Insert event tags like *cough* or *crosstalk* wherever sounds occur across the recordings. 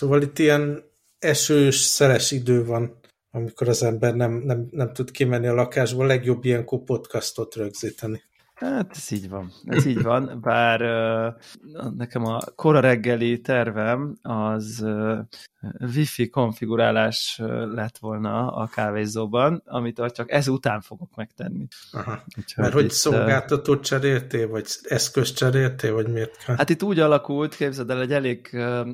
Szóval itt ilyen esős, szeles idő van, amikor az ember nem, nem, nem tud kimenni a lakásból, legjobb ilyenkor podcastot rögzíteni. Hát ez így van, ez így van, bár uh, nekem a kora reggeli tervem az uh, wifi konfigurálás lett volna a kávézóban, amit csak ezután fogok megtenni. Aha. Úgyhogy Mert hogy itt, szolgáltatót cseréltél, vagy eszközt cseréltél, vagy miért kell? Hát itt úgy alakult, képzeld el, egy elég,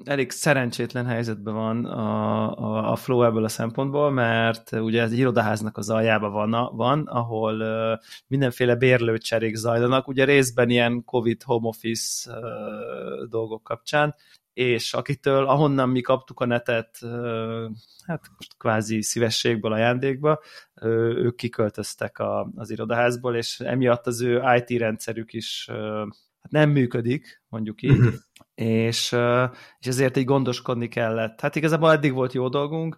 elég szerencsétlen helyzetben van a, a, a Flow ebből a szempontból, mert ugye ez egy irodaháznak az aljában van, van ahol mindenféle bérlőcserék zajlanak, ugye részben ilyen Covid home office dolgok kapcsán, és akitől, ahonnan mi kaptuk a netet, hát most kvázi szívességből, ajándékba, ők kiköltöztek a, az irodaházból, és emiatt az ő IT rendszerük is hát nem működik, mondjuk így, uh-huh. és, és ezért így gondoskodni kellett. Hát igazából eddig volt jó dolgunk,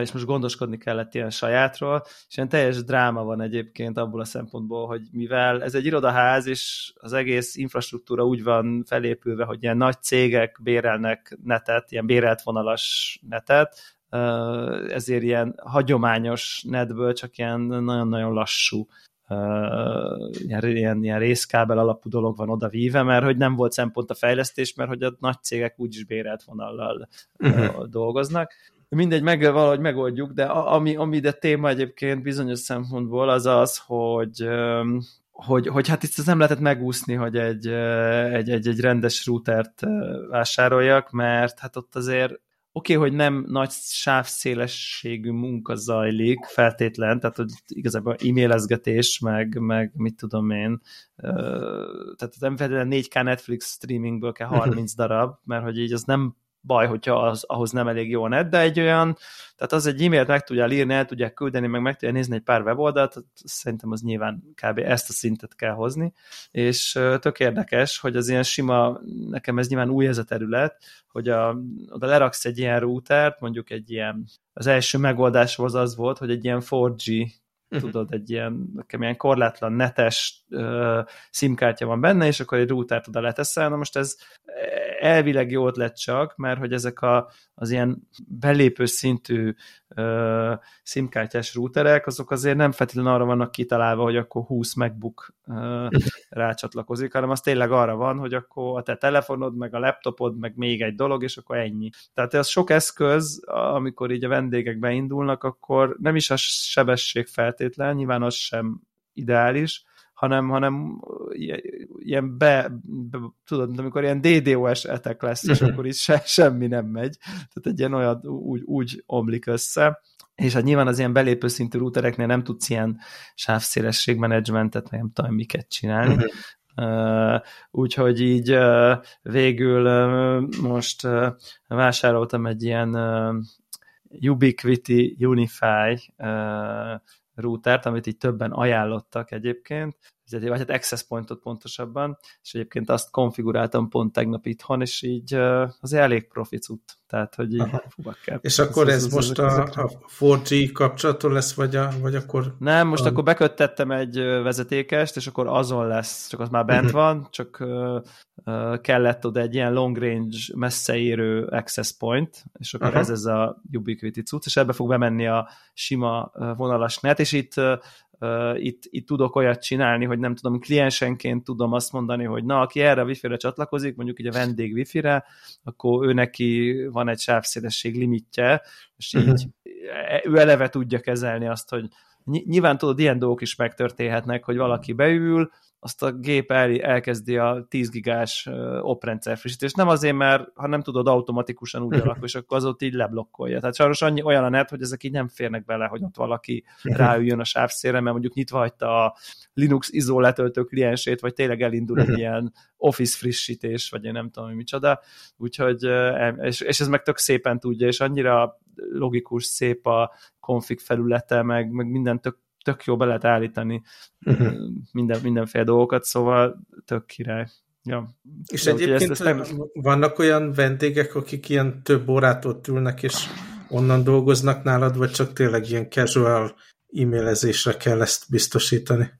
és most gondoskodni kellett ilyen sajátról, és ilyen teljes dráma van egyébként abból a szempontból, hogy mivel ez egy irodaház, és az egész infrastruktúra úgy van felépülve, hogy ilyen nagy cégek bérelnek netet, ilyen bérelt vonalas netet, ezért ilyen hagyományos netből csak ilyen nagyon-nagyon lassú ilyen, ilyen, ilyen részkábel alapú dolog van oda víve, mert hogy nem volt szempont a fejlesztés, mert hogy a nagy cégek úgyis bérelt vonallal uh-huh. dolgoznak. Mindegy, meg, valahogy megoldjuk, de ami, ami ide téma egyébként bizonyos szempontból az az, hogy hogy, hogy hát itt nem lehetett megúszni, hogy egy, egy, egy, egy rendes routert vásároljak, mert hát ott azért oké, okay, hogy nem nagy sávszélességű munka zajlik feltétlen, tehát hogy igazából e-mailezgetés, meg, meg mit tudom én, tehát nem feltétlenül 4K Netflix streamingből kell *laughs* 30 darab, mert hogy így az nem baj, hogyha az, ahhoz nem elég jó a net, de egy olyan, tehát az egy e-mailt meg tudja írni, el tudják küldeni, meg meg tudja nézni egy pár weboldalt, szerintem az nyilván kb. ezt a szintet kell hozni, és tök érdekes, hogy az ilyen sima, nekem ez nyilván új ez a terület, hogy a, oda leraksz egy ilyen routert, mondjuk egy ilyen, az első megoldás az az volt, hogy egy ilyen 4G uh-huh. tudod, egy ilyen, nekem ilyen korlátlan netes uh, simkártya van benne, és akkor egy routert oda leteszel. Na most ez elvileg jó ötlet csak, mert hogy ezek a, az ilyen belépő szintű uh, simkártyás routerek, azok azért nem feltétlenül arra vannak kitalálva, hogy akkor 20 MacBook uh, *laughs* rácsatlakozik, hanem az tényleg arra van, hogy akkor a te telefonod, meg a laptopod, meg még egy dolog, és akkor ennyi. Tehát ez sok eszköz, amikor így a vendégek beindulnak, akkor nem is a sebesség feltétlen, nyilván az sem ideális, hanem, hanem ilyen be, be tudod, amikor ilyen DDoS etek lesz, és akkor is se, semmi nem megy. Tehát egy ilyen olyan úgy, úgy omlik össze. És hát nyilván az ilyen belépő szintű routereknél nem tudsz ilyen sávszélességmenedzsmentet, nem tudom miket csinálni. Uh, úgyhogy így uh, végül uh, most uh, vásároltam egy ilyen uh, Ubiquiti Unify uh, routert, amit így többen ajánlottak egyébként, vagy hát access pointot pontosabban, és egyébként azt konfiguráltam pont tegnap itthon, és így az elég proficút. Tehát, hogy így kell. És akkor ez, ez most a, a 4G kapcsolaton lesz, vagy, a, vagy akkor... Nem, most a... akkor beköttettem egy vezetékest, és akkor azon lesz, csak az már bent uh-huh. van, csak uh, kellett oda egy ilyen long range érő access point, és akkor uh-huh. ez ez a Ubiquiti cucc, és ebbe fog bemenni a sima vonalas net, és itt uh, itt, itt tudok olyat csinálni, hogy nem tudom, kliensenként tudom azt mondani, hogy na, aki erre a wifi-re csatlakozik, mondjuk ugye a vendég wifi-re, akkor ő neki van egy sávszélesség limitje, és így uh-huh. ő eleve tudja kezelni azt, hogy nyilván tudod, ilyen dolgok is megtörténhetnek, hogy valaki beül, azt a gép el, elkezdi a 10 gigás oprendszer frissítést. Nem azért, mert ha nem tudod automatikusan úgy alakul, és akkor az ott így leblokkolja. Tehát sajnos annyi olyan a net, hogy ezek így nem férnek bele, hogy ott valaki ráüljön a sávszére, mert mondjuk nyitva hagyta a Linux izó letöltő kliensét, vagy tényleg elindul egy ilyen Office frissítés, vagy én nem tudom, hogy micsoda. Úgyhogy, és, és ez meg tök szépen tudja, és annyira logikus, szép a config felülete, meg, meg minden tök tök jó be lehet állítani uh-huh. minden, mindenféle dolgokat, szóval tök király. Ja. És De egyébként ezt, ezt nem... vannak olyan vendégek, akik ilyen több órát ott ülnek, és onnan dolgoznak nálad, vagy csak tényleg ilyen casual e-mailezésre kell ezt biztosítani?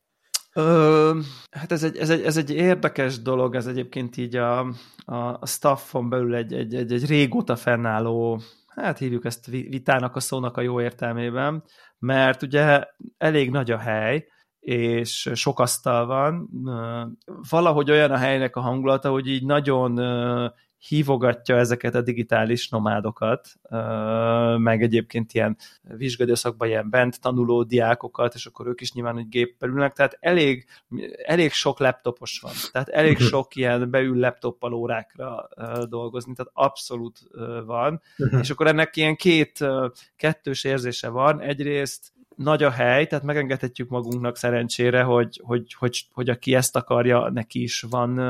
Ö, hát ez egy, ez, egy, ez egy érdekes dolog, ez egyébként így a, a, a staffon belül egy, egy, egy, egy régóta fennálló, hát hívjuk ezt vitának a szónak a jó értelmében, mert ugye elég nagy a hely, és sok asztal van. Valahogy olyan a helynek a hangulata, hogy így nagyon hívogatja ezeket a digitális nomádokat, meg egyébként ilyen vizsgadőszakban ilyen bent tanuló diákokat, és akkor ők is nyilván egy géppel ülnek, tehát elég, elég sok laptopos van, tehát elég mhm. sok ilyen beül laptoppal órákra dolgozni, tehát abszolút van, mhm. és akkor ennek ilyen két, kettős érzése van, egyrészt nagy a hely, tehát megengedhetjük magunknak szerencsére, hogy, hogy, hogy, hogy aki ezt akarja, neki is van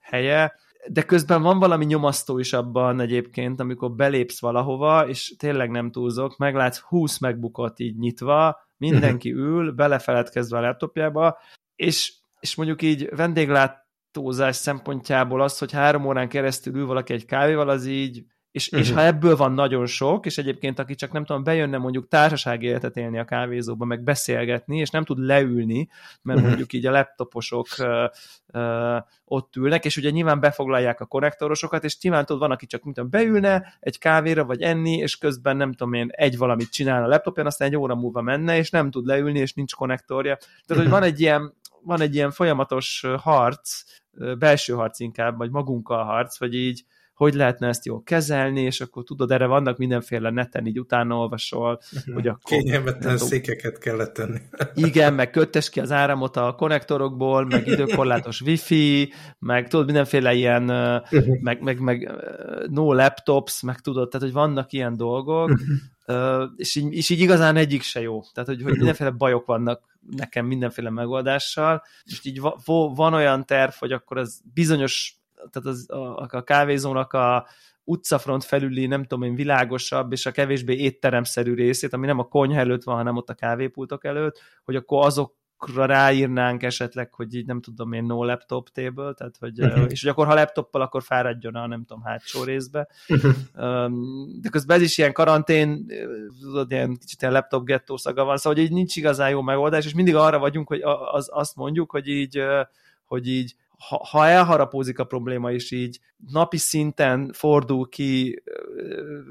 helye, de közben van valami nyomasztó is abban egyébként, amikor belépsz valahova, és tényleg nem túlzok, meglátsz 20 megbukott így nyitva, mindenki ül, belefeledkezve a laptopjába, és, és mondjuk így vendéglátózás szempontjából az, hogy három órán keresztül ül valaki egy kávéval, az így és, uh-huh. és mhm. ha ebből van nagyon sok, és egyébként aki csak nem tudom, bejönne mondjuk társasági életet élni a kávézóba, meg beszélgetni, és nem tud leülni, mert uh-huh. mondjuk így a laptoposok uh, uh, ott ülnek, és ugye nyilván befoglalják a konnektorosokat, és nyilván tudod, van, aki csak mint beülne egy kávéra, vagy enni, és közben nem tudom én, egy valamit csinál a laptopján, aztán egy óra múlva menne, és nem tud leülni, és nincs konnektorja. Tehát, uh-huh. hogy van egy ilyen van egy ilyen folyamatos harc, belső harc inkább, vagy magunkkal harc, vagy így hogy lehetne ezt jól kezelni, és akkor tudod, erre vannak mindenféle neten, így utána olvasol, uh-huh. hogy akkor... Kényelmetlen székeket kellett tenni. *laughs* igen, meg köttes ki az áramot a konnektorokból, meg időkorlátos wifi, meg tudod, mindenféle ilyen, uh-huh. meg, meg, meg no laptops, meg tudod, tehát, hogy vannak ilyen dolgok, uh-huh. és, így, és így igazán egyik se jó. Tehát, hogy, hogy mindenféle bajok vannak nekem mindenféle megoldással, és így va, van olyan terv, hogy akkor az bizonyos tehát az, a, a kávézónak a utcafront felüli, nem tudom én, világosabb, és a kevésbé étteremszerű részét, ami nem a konyha előtt van, hanem ott a kávépultok előtt, hogy akkor azok ráírnánk esetleg, hogy így nem tudom én no laptop table, tehát hogy, uh-huh. és hogy akkor ha laptoppal, akkor fáradjon a nem tudom hátsó részbe. Uh-huh. De közben ez is ilyen karantén, tudod, ilyen kicsit ilyen laptop gettó szaga van, szóval hogy így nincs igazán jó megoldás, és mindig arra vagyunk, hogy az, azt mondjuk, hogy így, hogy így ha, ha elharapózik a probléma, és így napi szinten fordul ki,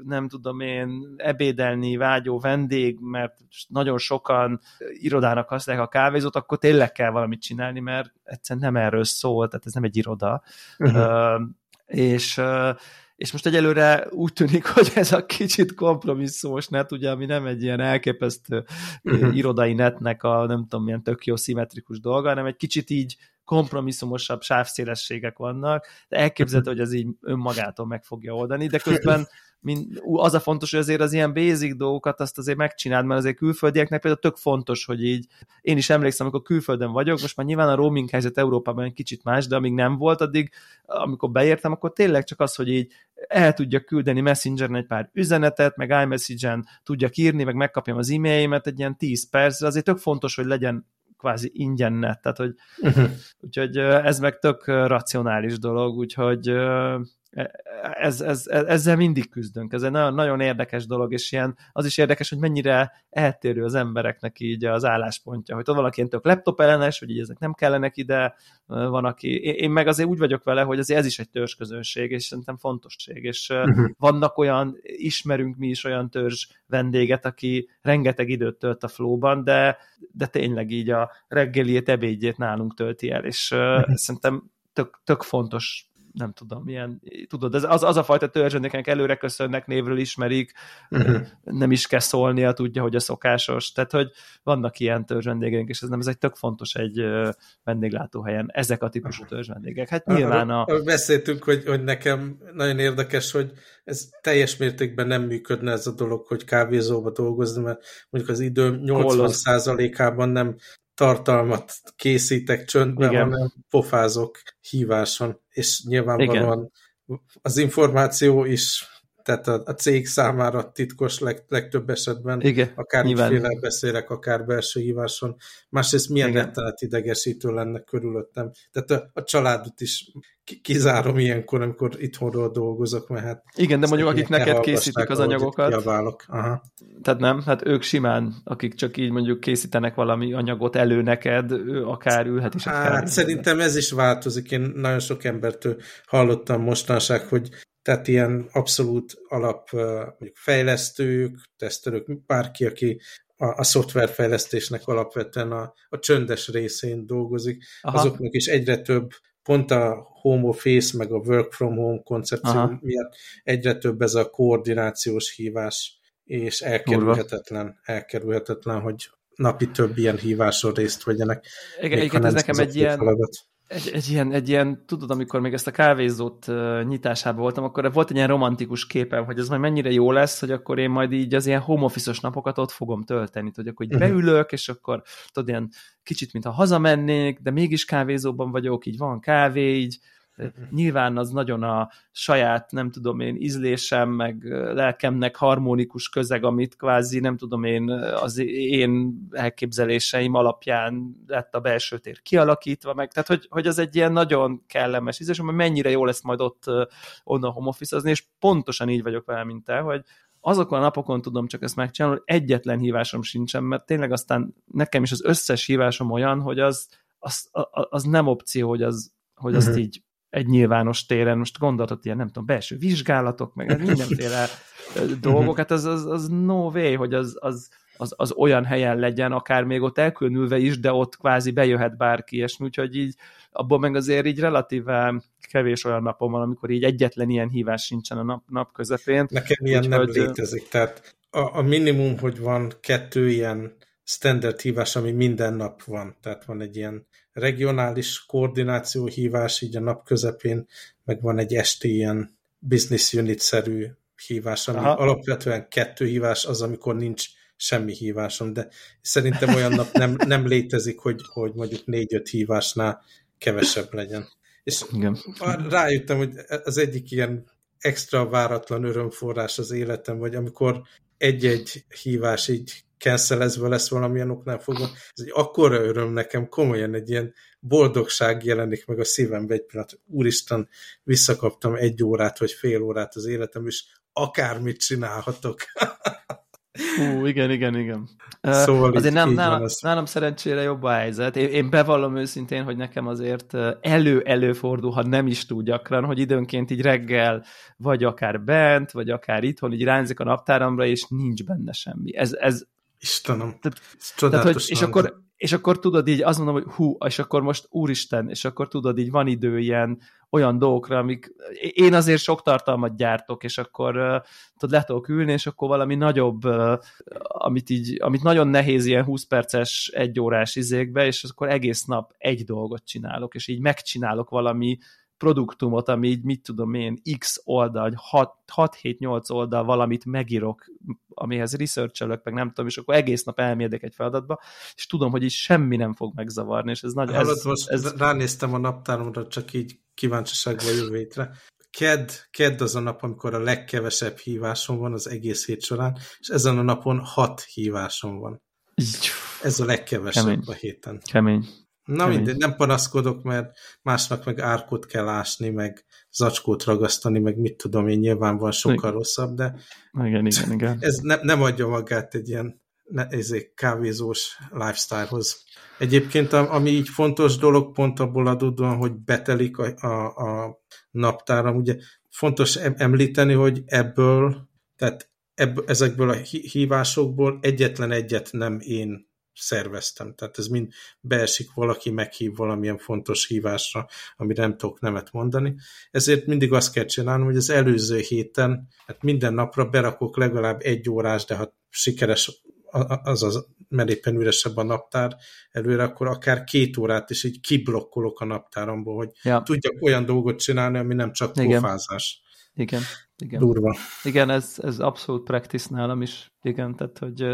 nem tudom én, ebédelni vágyó vendég, mert nagyon sokan irodának használják a kávézót, akkor tényleg kell valamit csinálni, mert egyszerűen nem erről szól, tehát ez nem egy iroda. Uh-huh. Uh, és uh, és most egyelőre úgy tűnik, hogy ez a kicsit kompromisszumos net, ugye, ami nem egy ilyen elképesztő uh-huh. irodai netnek a nem tudom, milyen tök jó szimmetrikus dolga, hanem egy kicsit így kompromisszumosabb sávszélességek vannak, de elképzelhető, hogy ez így önmagától meg fogja oldani, de közben mint, az a fontos, hogy azért az ilyen basic dolgokat azt azért megcsináld, mert azért külföldieknek például tök fontos, hogy így, én is emlékszem, amikor külföldön vagyok, most már nyilván a roaming helyzet Európában egy kicsit más, de amíg nem volt, addig, amikor beértem, akkor tényleg csak az, hogy így el tudja küldeni Messengeren egy pár üzenetet, meg iMessage-en tudja írni, meg megkapjam az e-mailjémet egy ilyen 10 perc, azért tök fontos, hogy legyen kvázi ingyen net, tehát hogy uh-huh. úgyhogy ez meg tök racionális dolog, úgyhogy ez, ez, ezzel mindig küzdünk. Ez egy nagyon, nagyon érdekes dolog, és ilyen, az is érdekes, hogy mennyire eltérő az embereknek így az álláspontja, hogy valaki ilyen tök laptop ellenes, hogy így ezek nem kellenek ide, van aki, én meg azért úgy vagyok vele, hogy azért ez is egy törzsközönség, és szerintem fontosség, és uh-huh. vannak olyan, ismerünk mi is olyan törzs vendéget, aki rengeteg időt tölt a flóban, de, de tényleg így a reggeliét, ebédjét nálunk tölti el, és uh-huh. szerintem tök, tök fontos nem tudom, milyen, tudod, az, az a fajta törzsöndékenek előre köszönnek, névről ismerik, uh-huh. nem is kell szólnia, tudja, hogy a szokásos, tehát, hogy vannak ilyen törzsvendégeink, és ez nem, ez egy tök fontos egy vendéglátóhelyen, ezek a típusú törzsvendégek. Hát nyilván a... Beszéltünk, hogy, hogy nekem nagyon érdekes, hogy ez teljes mértékben nem működne ez a dolog, hogy kávézóba dolgozni, mert mondjuk az időm 80%-ában nem tartalmat készítek csöndben, Igen. hanem pofázok híváson, és nyilvánvalóan Igen. az információ is, tehát a, a cég számára titkos leg, legtöbb esetben, Igen, akár ügyféle beszélek, akár belső híváson. Másrészt milyen rettenet idegesítő lenne körülöttem. Tehát a, a családot is kizárom ilyenkor, amikor itthonról dolgozok, mert hát... Igen, de mondjuk akik neked készítik az anyagokat, Aha. tehát nem, hát ők simán, akik csak így mondjuk készítenek valami anyagot elő neked, ő akár ülhet is. Hát szerintem ez is változik. Én nagyon sok embertől hallottam mostanság, hogy tehát ilyen abszolút alap mondjuk fejlesztők, tesztelők, bárki, aki a, a szoftverfejlesztésnek alapvetően a, a csöndes részén dolgozik, Aha. azoknak is egyre több pont a home office, meg a work from home koncepció Aha. miatt egyre több ez a koordinációs hívás, és elkerülhetetlen, elkerülhetetlen, hogy napi több ilyen híváson részt vegyenek. Igen, igen ez nekem egy ilyen, feladat egy, egy, ilyen, egy ilyen, tudod, amikor még ezt a kávézót uh, nyitásában voltam, akkor volt egy ilyen romantikus képem, hogy ez majd mennyire jó lesz, hogy akkor én majd így az ilyen home office napokat ott fogom tölteni, hogy akkor így uh-huh. beülök, és akkor tudod, ilyen kicsit, mintha hazamennék, de mégis kávézóban vagyok, így van kávé, így Nyilván az nagyon a saját, nem tudom én, ízlésem, meg lelkemnek harmonikus közeg, amit kvázi, nem tudom én, az én elképzeléseim alapján lett a belső tér kialakítva, meg tehát, hogy, hogy az egy ilyen nagyon kellemes ízlés, hogy mennyire jó lesz majd ott onnan home office és pontosan így vagyok vele, mint te, hogy azokon a napokon tudom csak ezt megcsinálni, hogy egyetlen hívásom sincsen, mert tényleg aztán nekem is az összes hívásom olyan, hogy az, az, az nem opció, hogy, az, hogy azt uh-huh. így egy nyilvános téren, most gondolhatod ilyen, nem tudom, belső vizsgálatok, meg mindenféle *laughs* dolgok, hát az, az, az no way, hogy az, az, az, az olyan helyen legyen, akár még ott elkülönülve is, de ott kvázi bejöhet bárki, és úgyhogy így abból meg azért így relatíve kevés olyan napom van, amikor így egyetlen ilyen hívás sincsen a nap, nap közepén. Nekem ilyen nem létezik, tehát a, a minimum, hogy van kettő ilyen standard hívás, ami minden nap van, tehát van egy ilyen regionális koordináció hívás így a nap közepén, meg van egy esti ilyen business unit-szerű hívás, ami Aha. alapvetően kettő hívás az, amikor nincs semmi hívásom, de szerintem olyan nap nem, nem létezik, hogy, hogy mondjuk négy-öt hívásnál kevesebb legyen. És Igen. rájöttem, hogy az egyik ilyen extra váratlan örömforrás az életem, vagy amikor egy-egy hívás így cancelezve lesz valamilyen oknál fogva. Ez egy akkora öröm nekem, komolyan egy ilyen boldogság jelenik meg a szívembe egy pillanat. Úristen, visszakaptam egy órát vagy fél órát az életem, és akármit csinálhatok. *laughs* Hú, igen, igen, igen. Szóval azért nem, nálam, nálam szerencsére jobb a helyzet. Én, én bevallom őszintén, hogy nekem azért elő-előfordul, ha nem is túl gyakran, hogy időnként így reggel vagy akár bent, vagy akár itthon, így rányzik a naptáramra, és nincs benne semmi. Ez, ez Istenem, tehát, tehát, hogy, és, akkor, és akkor tudod így, azt mondom, hogy hú, és akkor most úristen, és akkor tudod így, van idő ilyen olyan dolgokra, amik én azért sok tartalmat gyártok, és akkor tudod, le tudok ülni, és akkor valami nagyobb, amit így, amit nagyon nehéz ilyen 20 perces, egy órás izékbe, és akkor egész nap egy dolgot csinálok, és így megcsinálok valami produktumot, ami így, mit tudom én, x oldal, 6-7-8 oldal valamit megírok, amihez researchelök, meg nem tudom, és akkor egész nap elmérdek egy feladatba, és tudom, hogy így semmi nem fog megzavarni, és ez nagy... ez, most ez... ránéztem a naptáromra, csak így kíváncsiságban jövő hétre. Ked, kedd az a nap, amikor a legkevesebb hívásom van az egész hét során, és ezen a napon hat hívásom van. Ez a legkevesebb Kemény. a héten. Kemény. Na mindegy, nem panaszkodok, mert másnak meg árkot kell ásni, meg zacskót ragasztani, meg mit tudom én, nyilván van sokkal igen. rosszabb, de igen, igen, igen. *laughs* ez ne, nem adja magát egy ilyen ne, ezért kávézós lifestylehoz. Egyébként ami így fontos dolog, pont abból adódóan, hogy betelik a, a, a naptáram, ugye fontos említeni, hogy ebből, tehát ebből, ezekből a hívásokból egyetlen egyet nem én szerveztem. Tehát ez mind beesik, valaki meghív valamilyen fontos hívásra, amire nem tudok nemet mondani. Ezért mindig azt kell csinálnom, hogy az előző héten, hát minden napra berakok legalább egy órás, de ha sikeres az az, mert éppen üresebb a naptár előre, akkor akár két órát is így kiblokkolok a naptáromból, hogy ja. tudjak olyan dolgot csinálni, ami nem csak pofázás. Igen. Igen. Durva. Igen, ez, ez abszolút practice nálam is. Igen, tehát hogy,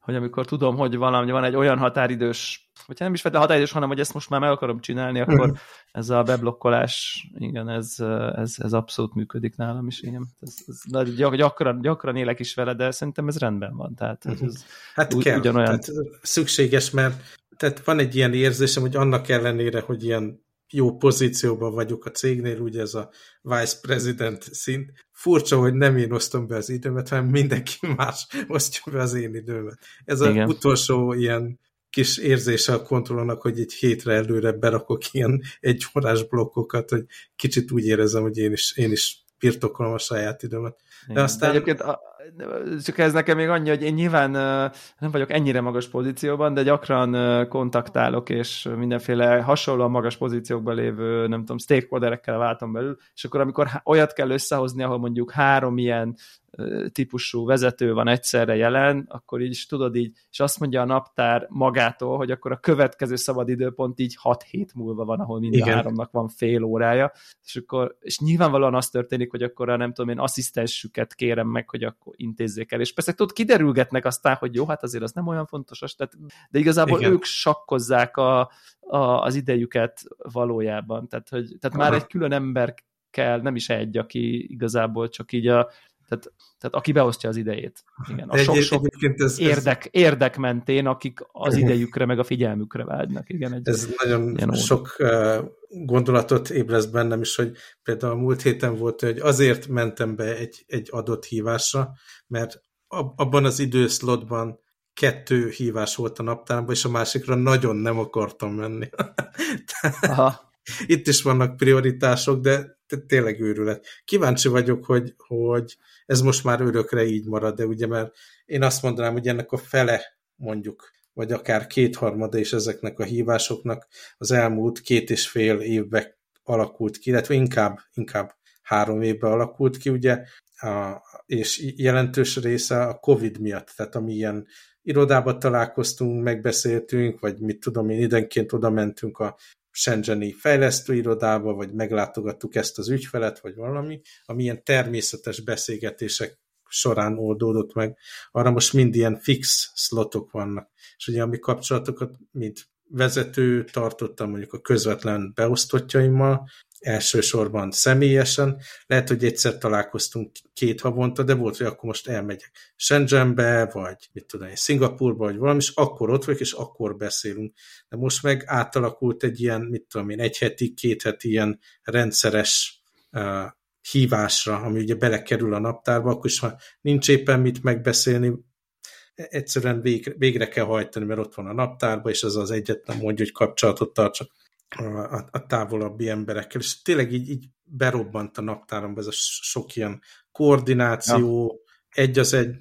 hogy amikor tudom, hogy valami van egy olyan határidős, vagy nem is feltétlenül határidős, hanem hogy ezt most már meg akarom csinálni, akkor mhm. ez a beblokkolás, igen, ez, ez, ez abszolút működik nálam is, igen. Ez, ez, gyakran, gyakran élek is vele, de szerintem ez rendben van. Tehát ez, ez hát kell, ugyanolyan. Tehát szükséges, mert tehát van egy ilyen érzésem, hogy annak ellenére, hogy ilyen jó pozícióban vagyok a cégnél, ugye ez a vice president szint. Furcsa, hogy nem én osztom be az időmet, hanem mindenki *laughs* más osztja be az én időmet. Ez az utolsó ilyen kis érzése a kontrollnak, hogy egy hétre előre berakok ilyen egy órás blokkokat, hogy kicsit úgy érezem, hogy én is, én is birtokolom a saját időmet. De aztán... De egyébként a, csak ez nekem még annyi, hogy én nyilván nem vagyok ennyire magas pozícióban, de gyakran kontaktálok, és mindenféle hasonlóan magas pozíciókban lévő, nem tudom, stakeholderekkel váltom belül, és akkor amikor olyat kell összehozni, ahol mondjuk három ilyen típusú vezető van egyszerre jelen, akkor így tudod így, és azt mondja a naptár magától, hogy akkor a következő szabad időpont így 6 hét múlva van, ahol mind Igen. a háromnak van fél órája, és akkor, és nyilvánvalóan az történik, hogy akkor a nem tudom én asszisztensüket kérem meg, hogy akkor intézzék el, és persze tudod, kiderülgetnek aztán, hogy jó, hát azért az nem olyan fontos, az, tehát, de igazából Igen. ők sakkozzák a, a, az idejüket valójában, tehát, hogy, tehát már egy külön ember kell, nem is egy, aki igazából csak így a tehát, tehát aki beosztja az idejét. Igen, a sok-sok ez, érdek, ez... érdek mentén, akik az idejükre, meg a figyelmükre vágynak. Igen, egy ez nagyon sok gondolatot ébreszt bennem is, hogy például a múlt héten volt, hogy azért mentem be egy, egy adott hívásra, mert abban az időszlotban kettő hívás volt a naptárban, és a másikra nagyon nem akartam menni. *laughs* Aha. Itt is vannak prioritások, de tényleg őrület. Kíváncsi vagyok, hogy, hogy ez most már örökre így marad, de ugye mert én azt mondanám, hogy ennek a fele mondjuk, vagy akár kétharmada is ezeknek a hívásoknak az elmúlt két és fél évben alakult ki, illetve inkább, inkább három évben alakult ki, ugye, a, és jelentős része a Covid miatt, tehát ami ilyen irodába találkoztunk, megbeszéltünk, vagy mit tudom én, időnként oda mentünk a Shenzheni fejlesztőirodába, vagy meglátogattuk ezt az ügyfelet, vagy valami, ami ilyen természetes beszélgetések során oldódott meg. Arra most mind ilyen fix slotok vannak. És ugye a mi kapcsolatokat, mint vezető tartottam mondjuk a közvetlen beosztottjaimmal, elsősorban személyesen. Lehet, hogy egyszer találkoztunk két havonta, de volt, hogy akkor most elmegyek Shenzhenbe, vagy mit tudom én, Szingapurba, vagy valami, és akkor ott vagyok, és akkor beszélünk. De most meg átalakult egy ilyen, mit tudom én, egy heti, két heti ilyen rendszeres uh, hívásra, ami ugye belekerül a naptárba, akkor is, ha nincs éppen mit megbeszélni, egyszerűen végre, végre kell hajtani, mert ott van a naptárba, és az az egyetlen mondja, hogy kapcsolatot tartsak a, a távolabbi emberekkel, és tényleg így, így berobbant a naptáromba ez a sok ilyen koordináció, ja. egy az egy,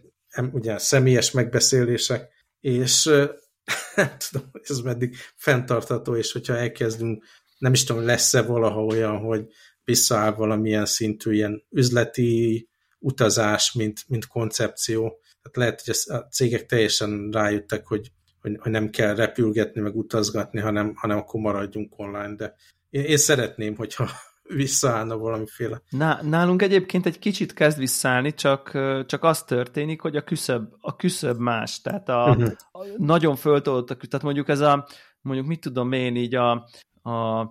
ugye személyes megbeszélések, és *laughs* nem tudom, ez meddig fenntartható, és hogyha elkezdünk, nem is tudom, lesz-e valaha olyan, hogy visszaáll valamilyen szintű ilyen üzleti utazás, mint, mint koncepció. Tehát lehet, hogy a cégek teljesen rájöttek, hogy hogy, hogy nem kell repülgetni, meg utazgatni, hanem, hanem akkor maradjunk online, de én, én szeretném, hogyha *laughs* visszaállna valamiféle. Na, nálunk egyébként egy kicsit kezd visszaállni, csak, csak az történik, hogy a küszöb, a küszöb más, tehát a, uh-huh. a nagyon föltolott a tehát mondjuk ez a, mondjuk mit tudom én így a, a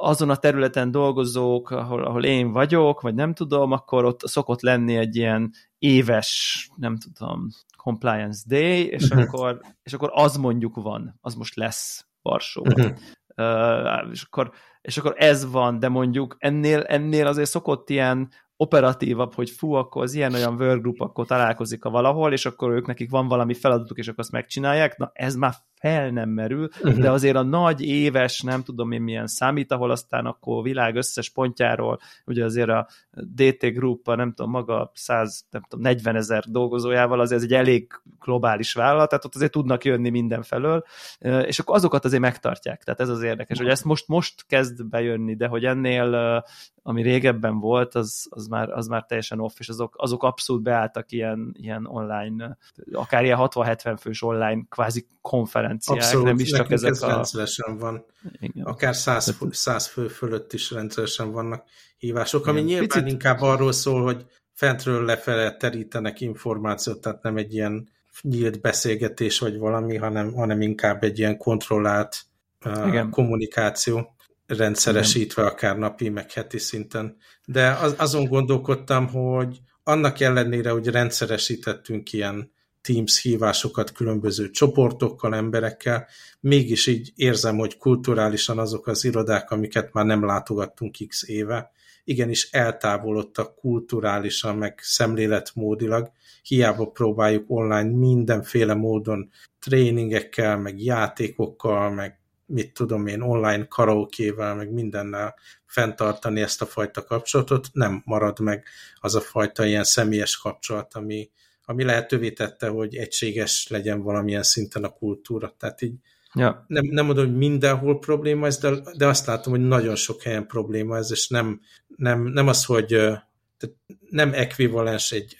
azon a területen dolgozók, ahol, ahol én vagyok, vagy nem tudom, akkor ott szokott lenni egy ilyen éves, nem tudom, compliance day, és, uh-huh. akkor, és akkor az mondjuk van, az most lesz Varsóban. Uh-huh. Uh, és, akkor, és akkor ez van, de mondjuk ennél, ennél azért szokott ilyen operatívabb, hogy fú, akkor az ilyen-olyan workgroup akkor találkozik a valahol, és akkor ők nekik van valami feladatuk, és akkor azt megcsinálják, na ez már fel nem merül, uh-huh. de azért a nagy éves, nem tudom én milyen számít, ahol aztán akkor a világ összes pontjáról, ugye azért a DT Group, nem tudom, maga 100, nem tudom, 40 ezer dolgozójával, azért ez egy elég globális vállalat, tehát ott azért tudnak jönni mindenfelől, és akkor azokat azért megtartják, tehát ez az érdekes, hogy ezt most, most kezd bejönni, de hogy ennél, ami régebben volt, az, az, már, az már teljesen off, és azok, azok abszolút beálltak ilyen, ilyen online, akár ilyen 60-70 fős online kvázi konferenciák, Abszolút, nem is csak ezek ez a... rendszeresen van. Igen. Akár száz, száz fő fölött is rendszeresen vannak hívások, ami Igen. nyilván Picit... inkább arról szól, hogy fentről lefele terítenek információt, tehát nem egy ilyen nyílt beszélgetés vagy valami, hanem, hanem inkább egy ilyen kontrollált uh, kommunikáció rendszeresítve, akár napi, meg heti szinten. De az, azon gondolkodtam, hogy annak ellenére, hogy rendszeresítettünk ilyen Teams hívásokat különböző csoportokkal, emberekkel, mégis így érzem, hogy kulturálisan azok az irodák, amiket már nem látogattunk x éve, igenis eltávolodtak kulturálisan, meg szemléletmódilag, hiába próbáljuk online mindenféle módon tréningekkel, meg játékokkal, meg mit tudom én, online karaokével, meg mindennel fenntartani ezt a fajta kapcsolatot, nem marad meg az a fajta ilyen személyes kapcsolat, ami, ami lehetővé tette, hogy egységes legyen valamilyen szinten a kultúra. Tehát így ja. nem, nem mondom, hogy mindenhol probléma ez, de, de azt látom, hogy nagyon sok helyen probléma ez, és nem, nem, nem az, hogy tehát nem ekvivalens egy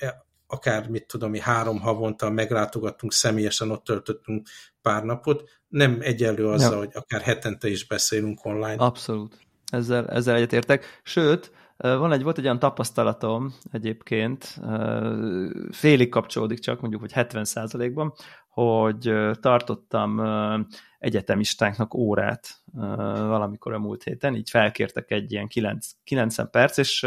akár mit tudom, mi három havonta meglátogattunk személyesen, ott töltöttünk pár napot, nem egyenlő azzal, ja. hogy akár hetente is beszélünk online. Abszolút. Ezzel, ezzel egyetértek. Sőt, van egy, volt egy olyan tapasztalatom egyébként, félig kapcsolódik csak, mondjuk, hogy 70% ban hogy tartottam egyetemistáknak órát valamikor a múlt héten, így felkértek egy ilyen 9, 90 perc, és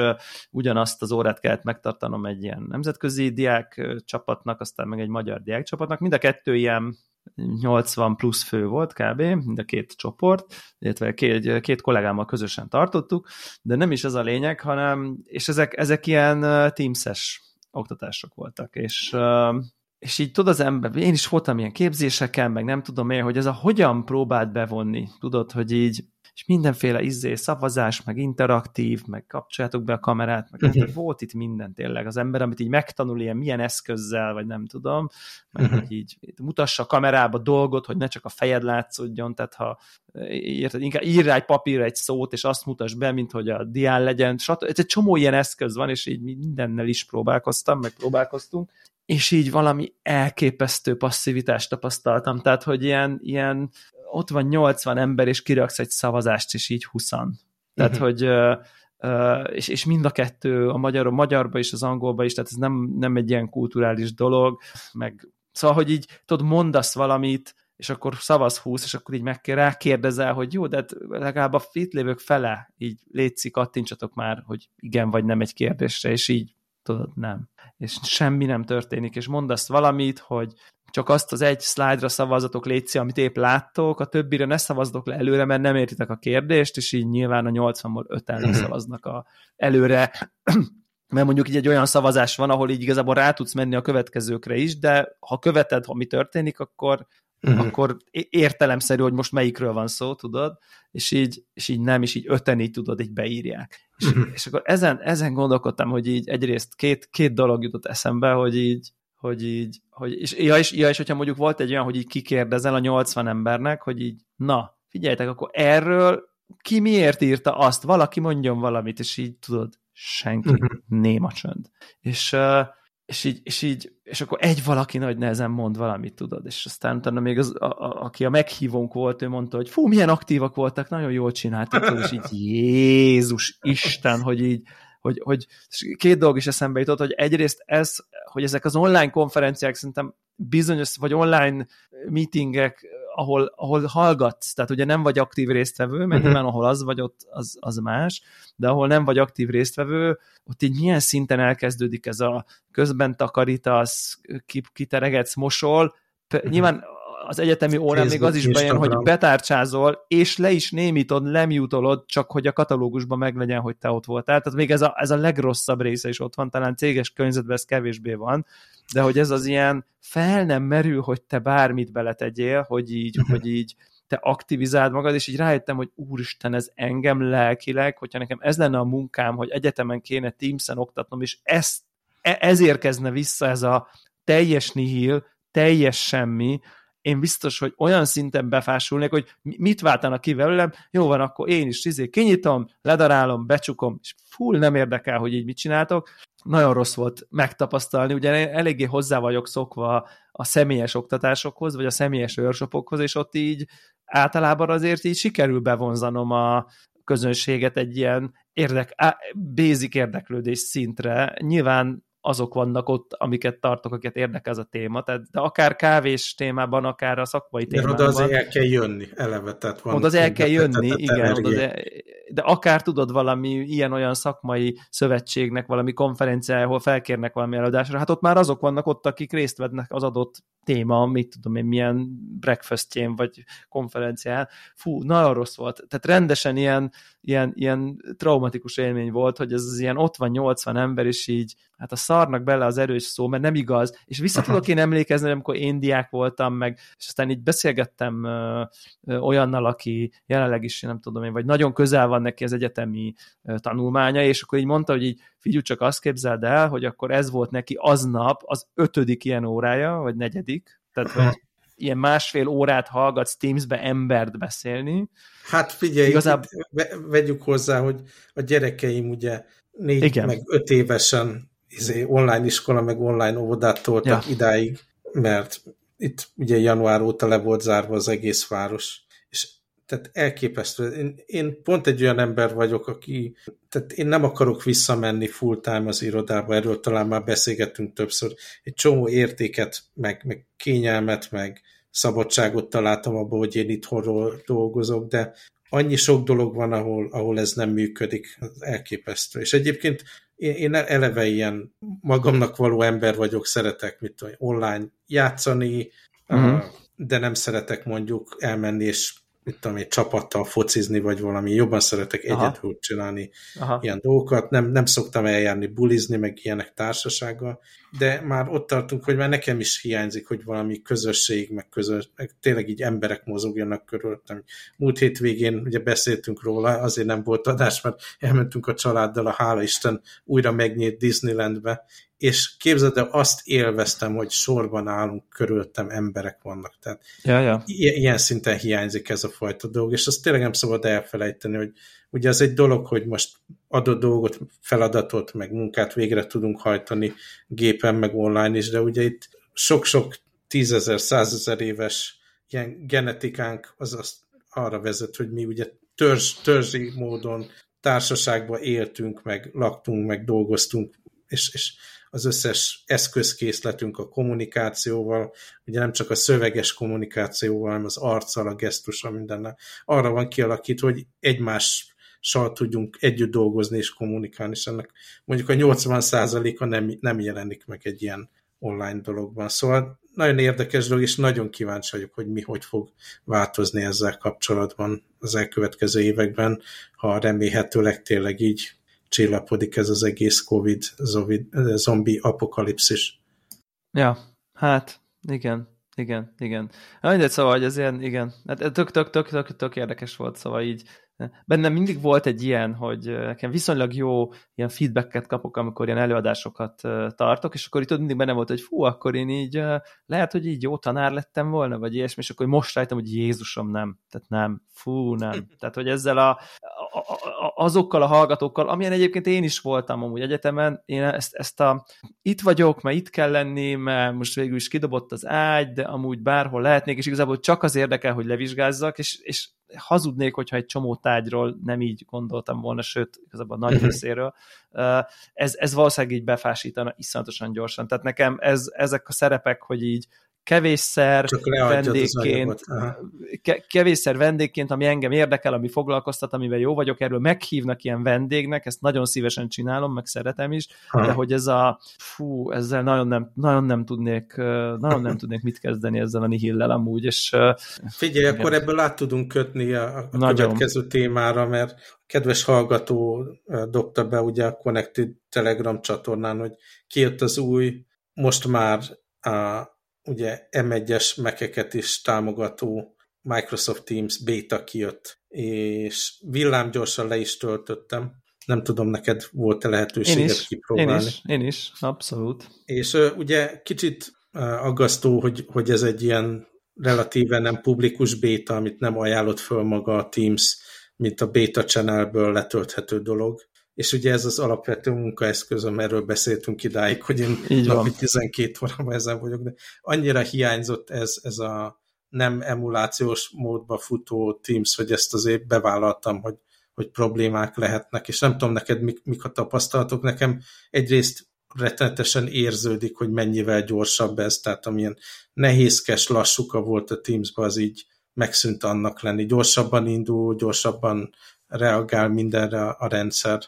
ugyanazt az órát kellett megtartanom egy ilyen nemzetközi diák csapatnak, aztán meg egy magyar diák csapatnak, mind a kettő ilyen 80 plusz fő volt kb. mind a két csoport, illetve két, két kollégámmal közösen tartottuk, de nem is ez a lényeg, hanem, és ezek, ezek ilyen teamses oktatások voltak, és és így tudod az ember, én is voltam ilyen képzéseken, meg nem tudom én, hogy ez a hogyan próbált bevonni, tudod, hogy így és mindenféle izzé, szavazás, meg interaktív, meg kapcsoljátok be a kamerát, meg uh-huh. volt itt minden tényleg. Az ember, amit így megtanul ilyen milyen eszközzel, vagy nem tudom, meg uh-huh. hogy így mutassa a kamerába dolgot, hogy ne csak a fejed látszódjon, tehát ha érted, inkább ír rá egy papírra egy szót, és azt mutas be, mint hogy a dián legyen, stb. Ez egy csomó ilyen eszköz van, és így mindennel is próbálkoztam, meg próbálkoztunk, és így valami elképesztő passzivitást tapasztaltam, tehát hogy ilyen, ilyen ott van 80 ember, és kiraksz egy szavazást, és így 20 Tehát, uh-huh. hogy uh, és, és mind a kettő, a magyar, a magyarba is, az angolba is, tehát ez nem, nem egy ilyen kulturális dolog, meg szóval, hogy így tudod, mondasz valamit, és akkor szavaz 20, és akkor így meg rákérdezel, hogy jó, de hát legalább a itt lévők fele így létszik, kattintsatok már, hogy igen vagy nem egy kérdésre, és így tudod, nem. És semmi nem történik, és mondasz valamit, hogy csak azt az egy szlájdra szavazatok létszi, amit épp láttok, a többire ne szavazzatok le előre, mert nem értitek a kérdést, és így nyilván a 80-ból 5 ellen szavaznak a előre, *clears throat* mert mondjuk így egy olyan szavazás van, ahol így igazából rá tudsz menni a következőkre is, de ha követed, mi történik, akkor, uh-huh. akkor értelemszerű, hogy most melyikről van szó, tudod, és így, és így nem, és így öten így tudod, így beírják. És, uh-huh. és akkor ezen, ezen gondolkodtam, hogy így egyrészt két, két dolog jutott eszembe, hogy így, hogy így, hogy, és, ja, és, ja, és hogyha mondjuk volt egy olyan, hogy így kikérdezel a 80 embernek, hogy így, na, figyeljetek, akkor erről ki miért írta azt? Valaki mondjon valamit, és így tudod, senki, uh-huh. néma csönd. És, uh, és így, és így, és akkor egy valaki nagy nehezen mond valamit, tudod, és aztán utána még az, a, a, aki a meghívónk volt, ő mondta, hogy fú, milyen aktívak voltak, nagyon jól csináltak, és így Jézus Isten, hogy így, hogy, hogy két dolog is eszembe jutott, hogy egyrészt ez, hogy ezek az online konferenciák szerintem bizonyos, vagy online meetingek, ahol, ahol hallgatsz, tehát ugye nem vagy aktív résztvevő, mert uh-huh. nyilván ahol az vagy, ott az, az más, de ahol nem vagy aktív résztvevő, ott így milyen szinten elkezdődik ez a közben takarítasz, kiteregetsz, mosol, uh-huh. nyilván az egyetemi órán még az is bejön, hogy betárcsázol, és le is némítod, lemjutolod, csak hogy a katalógusban meglegyen, hogy te ott voltál. Tehát még ez a, ez a legrosszabb része is ott van, talán céges környezetben ez kevésbé van, de hogy ez az ilyen fel nem merül, hogy te bármit beletegyél, hogy így, mhm. hogy így te aktivizáld magad, és így rájöttem, hogy úristen, ez engem lelkileg, hogyha nekem ez lenne a munkám, hogy egyetemen kéne Teams-en oktatnom, és ez, e, ez érkezne vissza ez a teljes nihil, teljes semmi, én biztos, hogy olyan szinten befásulnék, hogy mit váltanak ki velem, jó van, akkor én is izé kinyitom, ledarálom, becsukom, és full nem érdekel, hogy így mit csináltok. Nagyon rossz volt megtapasztalni, ugye eléggé hozzá vagyok szokva a személyes oktatásokhoz, vagy a személyes workshopokhoz, és ott így általában azért így sikerül bevonzanom a közönséget egy ilyen érdek, basic érdeklődés szintre. Nyilván azok vannak ott, amiket tartok, akiket érdekel ez a téma. Tehát, de akár kávés témában, akár a szakmai témában. De oda azért el kell jönni, eleve. Tehát van oda az el kell jönni, igen. Oda de, de akár tudod valami ilyen-olyan szakmai szövetségnek, valami konferenciája, ahol felkérnek valami előadásra, hát ott már azok vannak ott, akik részt vennek az adott téma, mit tudom én, milyen breakfastjén, vagy konferencián. Fú, nagyon rossz volt. Tehát rendesen ilyen, ilyen, ilyen traumatikus élmény volt, hogy ez az ilyen ott van 80 ember, és így hát a szarnak bele az erős szó, mert nem igaz, és vissza tudok én emlékezni, amikor én diák voltam, meg, és aztán így beszélgettem ö, ö, olyannal, aki jelenleg is, nem tudom én, vagy nagyon közel van neki az egyetemi ö, tanulmánya, és akkor így mondta, hogy így figyelj, csak azt képzeld el, hogy akkor ez volt neki aznap az ötödik ilyen órája, vagy negyedik, tehát hogy ilyen másfél órát hallgatsz Teams-be embert beszélni. Hát figyelj, Igazából... vegyük hozzá, hogy a gyerekeim ugye négy Igen. meg öt évesen izé, online iskola, meg online óvodát toltak ja. idáig, mert itt ugye január óta le volt zárva az egész város, tehát elképesztő. Én, én pont egy olyan ember vagyok, aki, tehát én nem akarok visszamenni full time az irodába, erről talán már beszélgettünk többször. Egy csomó értéket, meg, meg kényelmet, meg szabadságot találtam abban, hogy én itthonról dolgozok, de annyi sok dolog van, ahol, ahol ez nem működik, az elképesztő. És egyébként én, én eleve ilyen magamnak való ember vagyok, szeretek mit tudom, online játszani, uh-huh. de nem szeretek mondjuk elmenni és mit tudom, egy csapattal focizni, vagy valami, jobban szeretek egyedül csinálni Aha. ilyen dolgokat, nem, nem szoktam eljárni bulizni, meg ilyenek társasággal, de már ott tartunk, hogy már nekem is hiányzik, hogy valami közösség, meg, közös, meg tényleg így emberek mozogjanak körülöttem. Múlt hétvégén ugye beszéltünk róla, azért nem volt adás, mert elmentünk a családdal a hála Isten újra megnyílt Disneylandbe, és képzeld el, azt élveztem, hogy sorban állunk, körülöttem emberek vannak. Tehát ja, ja. ilyen szinten hiányzik ez a fajta dolog, és azt tényleg nem szabad elfelejteni, hogy ugye az egy dolog, hogy most adott dolgot, feladatot, meg munkát végre tudunk hajtani gépen, meg online is, de ugye itt sok-sok tízezer, százezer éves ilyen genetikánk az azt arra vezet, hogy mi ugye törzs, törzsi módon társaságban éltünk, meg laktunk, meg dolgoztunk, és, és az összes eszközkészletünk a kommunikációval, ugye nem csak a szöveges kommunikációval, hanem az arccal, a gesztussal, mindennel. Arra van kialakítva, hogy egymással tudjunk együtt dolgozni és kommunikálni, és ennek mondjuk a 80%-a nem, nem jelenik meg egy ilyen online dologban. Szóval nagyon érdekes dolog, és nagyon kíváncsi vagyok, hogy mi hogy fog változni ezzel kapcsolatban az elkövetkező években, ha remélhetőleg tényleg így csillapodik ez az egész Covid zombi apokalipszis. Ja, hát igen, igen, igen. Mindegy, szóval, hogy ez ilyen, igen, hát tök, tök, tök, tök, tök érdekes volt, szóval így bennem mindig volt egy ilyen, hogy nekem viszonylag jó ilyen feedbacket kapok, amikor ilyen előadásokat tartok, és akkor itt mindig benne volt, hogy fú, akkor én így lehet, hogy így jó tanár lettem volna, vagy ilyesmi, és akkor most rájtam, hogy Jézusom nem, tehát nem, fú, nem. Tehát, hogy ezzel a, a azokkal a hallgatókkal, amilyen egyébként én is voltam amúgy egyetemen, én ezt, ezt a itt vagyok, mert itt kell lenni, mert most végül is kidobott az ágy, de amúgy bárhol lehetnék, és igazából csak az érdekel, hogy levizsgázzak, és, és hazudnék, hogyha egy csomó tájról nem így gondoltam volna, sőt, igazából nagy mhm. részéről. Ez, ez valószínűleg így befásítana iszonyatosan gyorsan. Tehát nekem ez, ezek a szerepek, hogy így kevésszer vendégként, kevésszer vendégként, ami engem érdekel, ami foglalkoztat, amivel jó vagyok, erről meghívnak ilyen vendégnek, ezt nagyon szívesen csinálom, meg szeretem is, ha. de hogy ez a, fú, ezzel nagyon nem, nagyon nem tudnék, nagyon nem tudnék mit kezdeni ezzel a nihillel amúgy, és... Figyelj, igen. akkor ebből át tudunk kötni a, a következő témára, mert kedves hallgató dobta be ugye a Connected Telegram csatornán, hogy kijött az új, most már a ugye M1-es mekeket is támogató Microsoft Teams beta kijött, és villámgyorsan le is töltöttem. Nem tudom, neked volt-e lehetőséget én is, kipróbálni. Én is, én is, abszolút. És uh, ugye kicsit uh, aggasztó, hogy, hogy ez egy ilyen relatíven nem publikus béta, amit nem ajánlott föl maga a Teams, mint a beta channelből letölthető dolog és ugye ez az alapvető munkaeszközöm, erről beszéltünk idáig, hogy én Így napi van. 12 órában ezen vagyok, de annyira hiányzott ez, ez a nem emulációs módba futó Teams, hogy ezt azért bevállaltam, hogy, hogy problémák lehetnek, és nem tudom neked mik, mik a tapasztalatok. Nekem egyrészt rettenetesen érződik, hogy mennyivel gyorsabb ez, tehát amilyen nehézkes, lassúka volt a Teams-ba, az így megszűnt annak lenni. Gyorsabban indul, gyorsabban reagál mindenre a rendszer.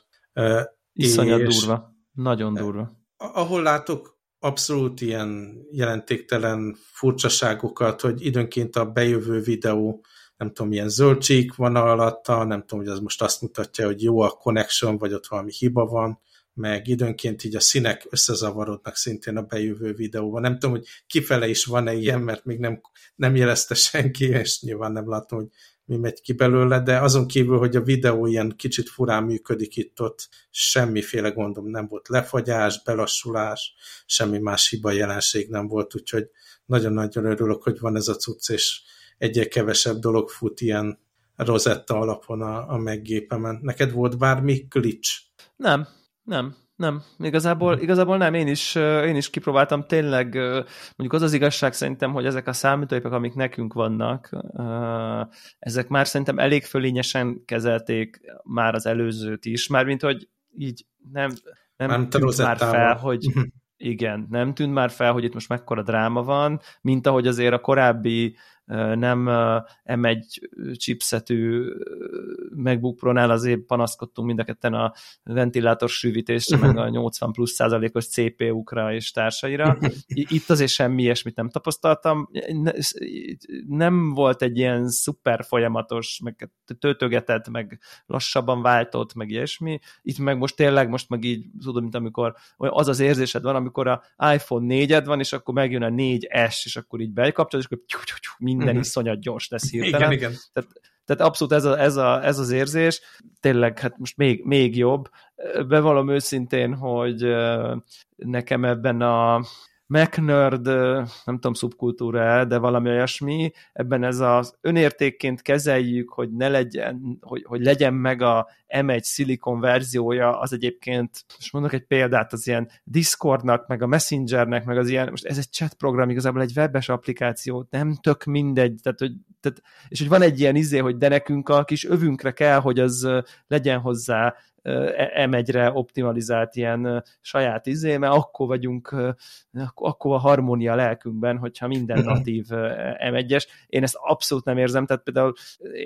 Iszonyat durva. Nagyon durva. Ahol látok abszolút ilyen jelentéktelen furcsaságokat, hogy időnként a bejövő videó nem tudom, milyen zöldség van alatta, nem tudom, hogy az most azt mutatja, hogy jó a connection, vagy ott valami hiba van, meg időnként így a színek összezavarodnak szintén a bejövő videóban. Nem tudom, hogy kifele is van-e ilyen, mert még nem, nem jelezte senki, és nyilván nem látom, hogy mi megy ki belőle, de azon kívül, hogy a videó ilyen kicsit furán működik itt-ott, semmiféle gondom nem volt, lefagyás, belassulás, semmi más hiba jelenség nem volt, úgyhogy nagyon-nagyon örülök, hogy van ez a cucc, és egyre kevesebb dolog fut ilyen rozetta alapon a, a meggépemen. Neked volt bármi glitch? Nem, nem, nem, igazából, igazából nem, én is, én is kipróbáltam, tényleg mondjuk az az igazság szerintem, hogy ezek a számítógépek, amik nekünk vannak, ezek már szerintem elég fölényesen kezelték már az előzőt is, mármint, hogy így nem, nem tűnt már fel, hogy mhm. igen, nem tűnt már fel, hogy itt most mekkora dráma van, mint ahogy azért a korábbi nem M1 chipsetű MacBook Pro-nál azért panaszkodtunk mind a ketten a ventilátor sűvítésre, meg a 80 plusz százalékos CPU-kra és társaira. Itt azért semmi ilyesmit nem tapasztaltam. Nem volt egy ilyen szuper folyamatos, meg töltögetett, meg lassabban váltott, meg ilyesmi. Itt meg most tényleg, most meg így tudom, mint amikor az az érzésed van, amikor a iPhone 4-ed van, és akkor megjön a 4S, és akkor így bekapcsolod, és akkor minden uh-huh. iszonyat gyors lesz hirtelen. Igen, igen. Tehát, tehát abszolút ez, a, ez, a, ez az érzés, tényleg hát most még, még jobb. Bevallom őszintén, hogy nekem ebben a MacNerd, nem tudom, szubkultúra de valami olyasmi, ebben ez az önértékként kezeljük, hogy ne legyen, hogy, hogy legyen meg a M1 Silicon verziója, az egyébként, most mondok egy példát, az ilyen Discordnak, meg a Messengernek, meg az ilyen, most ez egy chat program, igazából egy webes applikáció, nem tök mindegy, tehát, hogy, tehát, és hogy van egy ilyen izé, hogy de nekünk a kis övünkre kell, hogy az legyen hozzá M1-re optimalizált ilyen saját izé, mert akkor vagyunk, akkor a harmónia lelkünkben, hogyha minden natív M1-es. Én ezt abszolút nem érzem, tehát például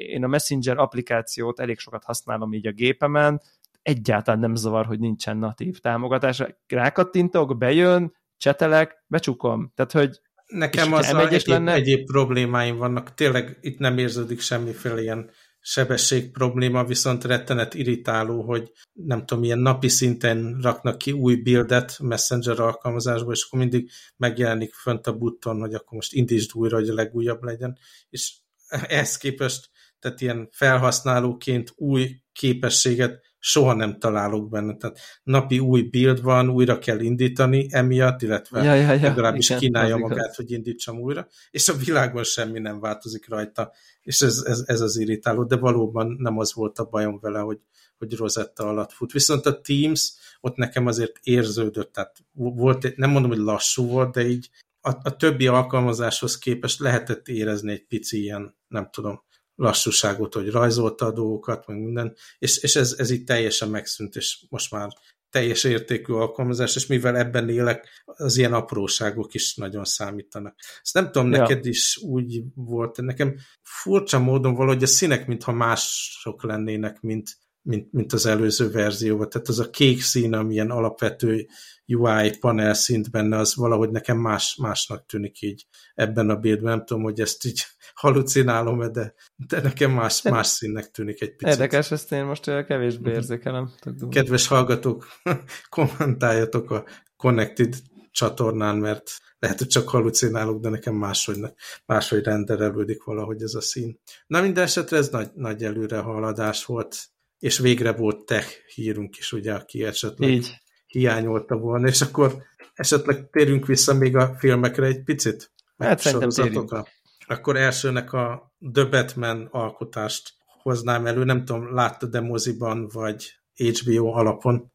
én a Messenger applikációt elég sokat használom így a gépemen, egyáltalán nem zavar, hogy nincsen natív támogatás. Rákattintok, bejön, csetelek, becsukom. Tehát, hogy Nekem az egyéb, lenne... egyéb problémáim vannak. Tényleg itt nem érződik semmiféle ilyen sebesség probléma, viszont rettenet irritáló, hogy nem tudom, ilyen napi szinten raknak ki új buildet Messenger alkalmazásba, és akkor mindig megjelenik fönt a button, hogy akkor most indítsd újra, hogy a legújabb legyen, és ehhez képest, tehát ilyen felhasználóként új képességet soha nem találok benne. Tehát napi új build van, újra kell indítani emiatt, illetve ja, ja, ja, legalábbis igen, kínálja magát, igaz. hogy indítsam újra, és a világon semmi nem változik rajta, és ez, ez, ez az irritáló, de valóban nem az volt a bajom vele, hogy, hogy Rosetta alatt fut. Viszont a Teams ott nekem azért érződött, tehát volt, nem mondom, hogy lassú volt, de így a, a többi alkalmazáshoz képest lehetett érezni egy pici ilyen, nem tudom, lassúságot, hogy rajzolta a dolgokat, meg minden, és, és ez, ez így teljesen megszűnt, és most már teljes értékű alkalmazás, és mivel ebben élek, az ilyen apróságok is nagyon számítanak. Ezt nem tudom, ja. neked is úgy volt, nekem furcsa módon valahogy a színek, mintha mások lennének, mint, mint, mint az előző verzióban. Tehát az a kék szín, amilyen alapvető UI panel szint benne, az valahogy nekem más, másnak tűnik így ebben a bildben. Nem tudom, hogy ezt így *laughs* halucinálom-e, de, de nekem más, más színnek tűnik egy picit. Érdekes, ezt én most kevésbé mhm. érzékelem. Kedves hallgatók, *laughs* kommentáljatok a Connected csatornán, mert lehet, hogy csak halucinálok, de nekem máshogy, máshogy renderelődik valahogy ez a szín. Na minden esetre ez nagy, nagy előre haladás volt, és végre volt tech hírunk is, ugye, aki esetleg Így. hiányolta volna, és akkor esetleg térjünk vissza még a filmekre egy picit? Hát szerintem. Akkor elsőnek a The Batman alkotást hoznám elő, nem tudom, láttad-e moziban, vagy HBO alapon?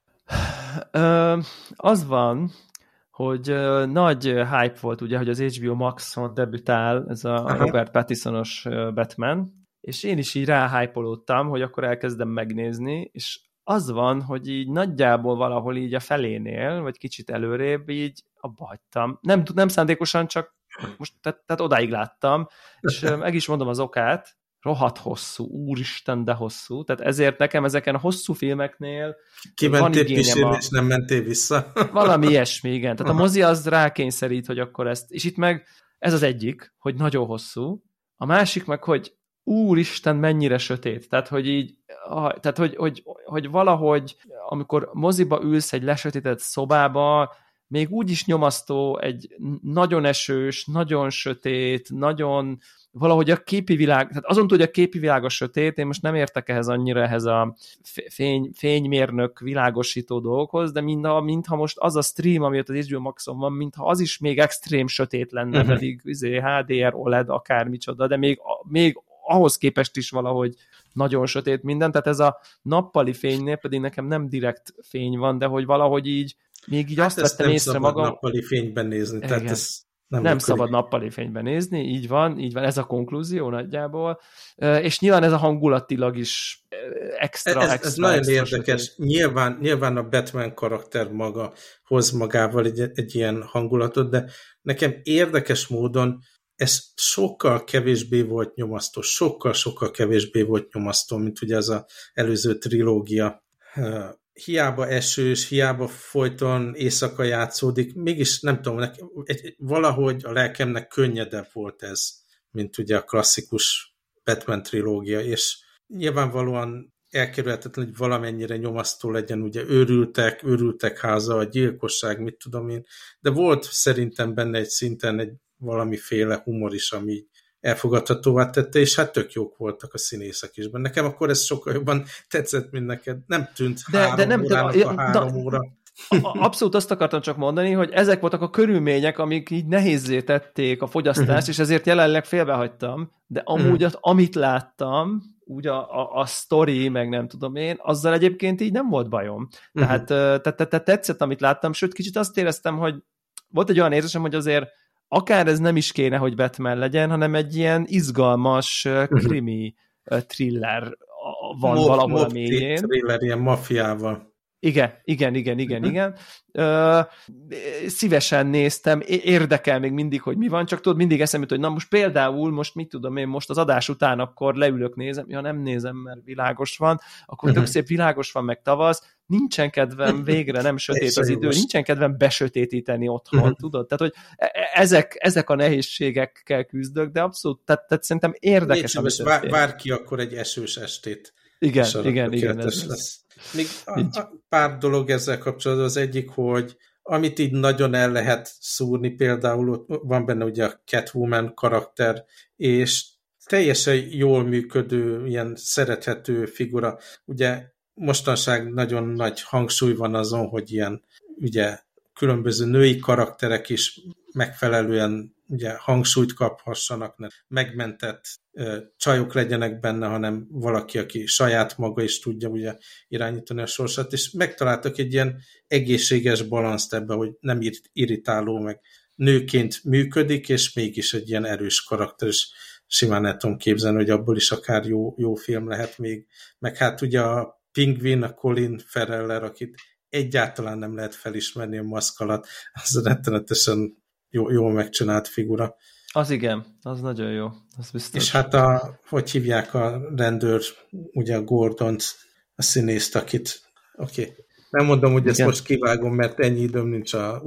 Ö, az van, hogy ö, nagy hype volt ugye, hogy az HBO Max-on debütál ez a Aha. Robert Pattisonos Batman, és én is így ráhypolódtam, hogy akkor elkezdem megnézni, és az van, hogy így nagyjából valahol így a felénél, vagy kicsit előrébb így abba hagytam. Nem, nem szándékosan, csak most tehát, tehát odáig láttam, és meg is mondom az okát, rohadt hosszú, úristen, de hosszú. Tehát ezért nekem ezeken a hosszú filmeknél Kimentél pisilni, a... és nem mentél vissza? Valami ilyesmi, igen. Tehát a *laughs* mozi az rákényszerít, hogy akkor ezt, és itt meg ez az egyik, hogy nagyon hosszú, a másik meg, hogy úristen, mennyire sötét. Tehát, hogy így, tehát, hogy, hogy, hogy valahogy, amikor moziba ülsz egy lesötétett szobába, még úgy is nyomasztó egy nagyon esős, nagyon sötét, nagyon valahogy a képi világ, tehát azon hogy a képi világ a sötét, én most nem értek ehhez annyira ehhez a fény, fénymérnök világosító dolgokhoz, de mintha, mintha most az a stream, ami ott az HBO Maxon van, mintha az is még extrém sötét lenne, uh-huh. pedig izé, HDR, OLED, akármicsoda, de még, még ahhoz képest is valahogy nagyon sötét minden, tehát ez a nappali fénynél pedig nekem nem direkt fény van, de hogy valahogy így még így hát azt vettem észre magam. nappali fényben nézni, Igen. tehát ez nem, nem szabad nappali fényben nézni, így van, így van, ez a konklúzió nagyjából, és nyilván ez a hangulatilag is extra, ez, extra Ez nagyon extra érdekes, nyilván, nyilván a Batman karakter maga hoz magával egy, egy ilyen hangulatot, de nekem érdekes módon ez sokkal kevésbé volt nyomasztó, sokkal-sokkal kevésbé volt nyomasztó, mint ugye az a előző trilógia. Hiába esős, hiába folyton éjszaka játszódik, mégis nem tudom, nekem, egy, valahogy a lelkemnek könnyedebb volt ez, mint ugye a klasszikus Batman trilógia, és nyilvánvalóan elkerülhetetlen, hogy valamennyire nyomasztó legyen, ugye őrültek, őrültek háza, a gyilkosság, mit tudom én, de volt szerintem benne egy szinten egy valamiféle humor is, ami elfogadhatóvá tette, és hát tök jók voltak a színészek is. Nekem akkor ez sokkal jobban tetszett, mint neked. Nem tűnt de, három de nem, órának de, a három de, óra. Abszolút azt akartam csak mondani, hogy ezek voltak a körülmények, amik így nehézé tették a fogyasztást, uh-huh. és ezért jelenleg félbehagytam, de amúgy uh-huh. az, amit láttam, úgy a, a, a story, meg nem tudom én, azzal egyébként így nem volt bajom. Uh-huh. Tehát, te, te, te tetszett, amit láttam, sőt, kicsit azt éreztem, hogy volt egy olyan érzésem, hogy azért akár ez nem is kéne, hogy Batman legyen, hanem egy ilyen izgalmas mhm. krimi thriller van Mob, valahol a mélyén. Thriller, ilyen mafiával. Igen, igen, igen, igen, uh-huh. igen. Ö, szívesen néztem, érdekel még mindig, hogy mi van, csak tudod, mindig eszembe hogy na most például, most mit tudom én, most az adás után akkor leülök, nézem, ja nem nézem, mert világos van, akkor uh-huh. tök szép világos van, meg tavasz, nincsen kedvem végre, nem sötét az idő, nincsen kedvem besötétíteni otthon, uh-huh. tudod? Tehát, hogy e, e, ezek, ezek a nehézségekkel küzdök, de abszolút, tehát, tehát szerintem érdekes. Légy vár, vár ki akkor egy esős estét. Igen, igen, igen. Ez, lesz. Még a, a pár dolog ezzel kapcsolatban. Az egyik, hogy amit így nagyon el lehet szúrni, például ott van benne ugye a Catwoman karakter, és teljesen jól működő, ilyen szerethető figura. Ugye mostanság nagyon nagy hangsúly van azon, hogy ilyen ugye különböző női karakterek is megfelelően ugye hangsúlyt kaphassanak, ne megmentett ö, csajok legyenek benne, hanem valaki, aki saját maga is tudja ugye irányítani a sorsát, és megtaláltak egy ilyen egészséges balanszt ebbe, hogy nem irritáló, meg nőként működik, és mégis egy ilyen erős karakter, és simán el tudom képzelni, hogy abból is akár jó, jó film lehet még. Meg hát ugye a Pingvin, a Colin Ferreller, akit egyáltalán nem lehet felismerni a maszk alatt, az rettenetesen jó, jól megcsinált figura. Az igen, az nagyon jó, az biztos. És hát a, hogy hívják a rendőr, ugye a Gordont, a színészt, akit, oké, okay. nem mondom, hogy ezt igen. most kivágom, mert ennyi időm nincs a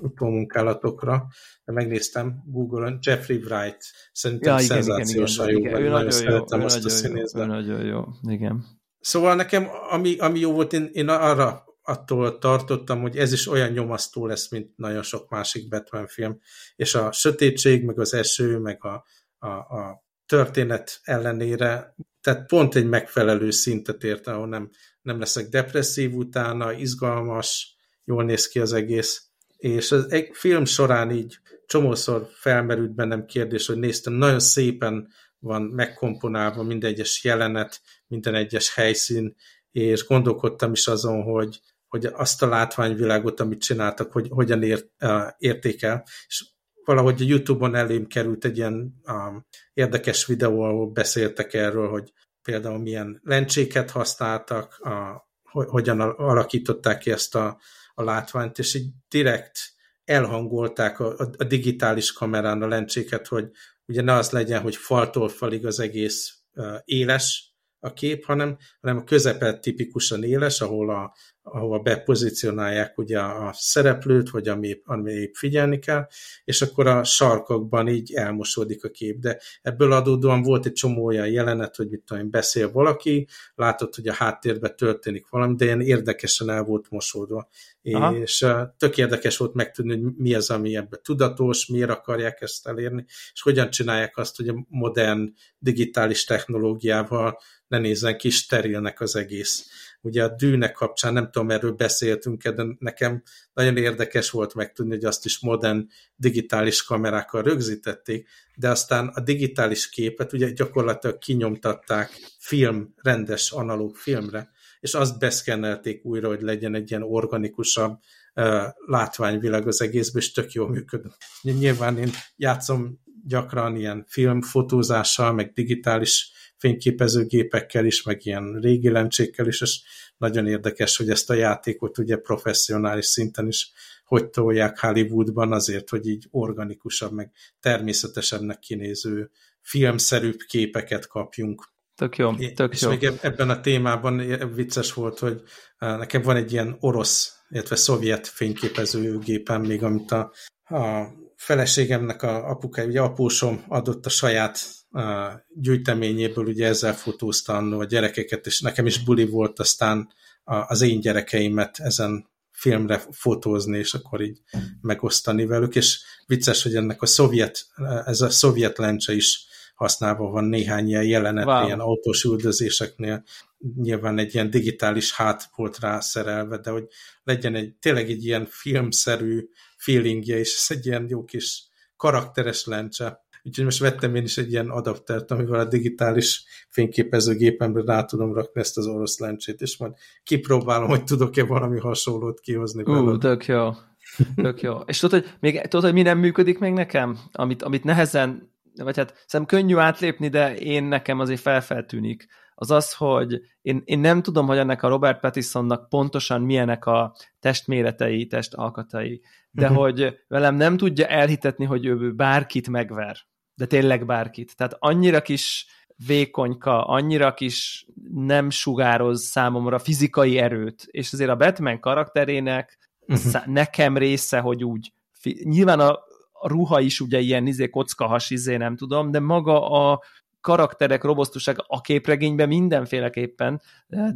utómunkálatokra, de megnéztem Google-on, Jeffrey Wright, szerintem ja, igen, szenzációsan igen, igen, jó, igen, nagyon szeretem azt a színészt. Nagyon jó, igen. Szóval nekem, ami, ami jó volt, én, én arra attól tartottam, hogy ez is olyan nyomasztó lesz, mint nagyon sok másik Batman film. És a sötétség, meg az eső, meg a, a, a történet ellenére, tehát pont egy megfelelő szintet ért, ahol nem, nem leszek depresszív utána, izgalmas, jól néz ki az egész. És az egy film során így csomószor felmerült bennem kérdés, hogy néztem, nagyon szépen van megkomponálva minden egyes jelenet, minden egyes helyszín, és gondolkodtam is azon, hogy hogy azt a látványvilágot, amit csináltak, hogy hogyan ért, uh, értékel, és valahogy a Youtube-on elém került egy ilyen um, érdekes videó, ahol beszéltek erről, hogy például milyen lencséket használtak, a, hogyan alakították ki ezt a, a látványt, és így direkt elhangolták a, a digitális kamerán a lencséket, hogy ugye ne az legyen, hogy faltól falig az egész éles a kép, hanem, hanem a közepet tipikusan éles, ahol a, ahova bepozícionálják ugye a szereplőt, vagy ami, ami épp figyelni kell, és akkor a sarkokban így elmosódik a kép. De ebből adódóan volt egy csomó olyan jelenet, hogy mit tudom, beszél valaki, látod, hogy a háttérben történik valami, de ilyen érdekesen el volt mosódva. Aha. És tök érdekes volt megtudni, hogy mi az, ami ebben tudatos, miért akarják ezt elérni, és hogyan csinálják azt, hogy a modern digitális technológiával ne nézzen ki sterilnek az egész Ugye a dűnek kapcsán nem tudom, erről beszéltünk de nekem nagyon érdekes volt megtudni, hogy azt is modern digitális kamerákkal rögzítették, de aztán a digitális képet ugye gyakorlatilag kinyomtatták film, rendes analóg filmre, és azt beszkennelték újra, hogy legyen egy ilyen organikusabb uh, látványvilág az egészben, és tök jól működött. Nyilván én játszom gyakran ilyen filmfotózással, meg digitális fényképezőgépekkel is, meg ilyen régi lencsékkel is, és nagyon érdekes, hogy ezt a játékot ugye professzionális szinten is hogy tolják Hollywoodban azért, hogy így organikusabb, meg természetesebbnek kinéző filmszerűbb képeket kapjunk. Tök jó, tök és jó. még ebben a témában vicces volt, hogy nekem van egy ilyen orosz, illetve szovjet fényképezőgépem még, amit a, a feleségemnek a apukája, ugye apósom adott a saját gyűjteményéből, ugye ezzel fotózta a gyerekeket, és nekem is buli volt aztán az én gyerekeimet ezen filmre fotózni, és akkor így megosztani velük, és vicces, hogy ennek a szovjet, ez a szovjet lencse is használva van néhány ilyen jelenet, wow. ilyen autós üldözéseknél, nyilván egy ilyen digitális hát volt rá szerelve, de hogy legyen egy tényleg egy ilyen filmszerű feelingje, és ez egy ilyen jó kis karakteres lencse. Úgyhogy most vettem én is egy ilyen adaptert, amivel a digitális fényképezőgépemre rá tudom rakni ezt az orosz lencsét, és majd kipróbálom, hogy tudok-e valami hasonlót kihozni. Ú, tök jó. Tök jó. És tudod, hogy, még, tudod, hogy mi nem működik még nekem? Amit, amit nehezen, vagy hát szerintem könnyű átlépni, de én nekem azért felfeltűnik az az, hogy én, én nem tudom, hogy ennek a Robert Pattinsonnak pontosan milyenek a testméretei, testalkatai, de uh-huh. hogy velem nem tudja elhitetni, hogy ő bárkit megver, de tényleg bárkit. Tehát annyira kis vékonyka, annyira kis nem sugároz számomra fizikai erőt, és azért a Batman karakterének uh-huh. nekem része, hogy úgy nyilván a, a ruha is ugye ilyen izé, kockahas izé, nem tudom, de maga a karakterek robosztuság a képregényben mindenféleképpen,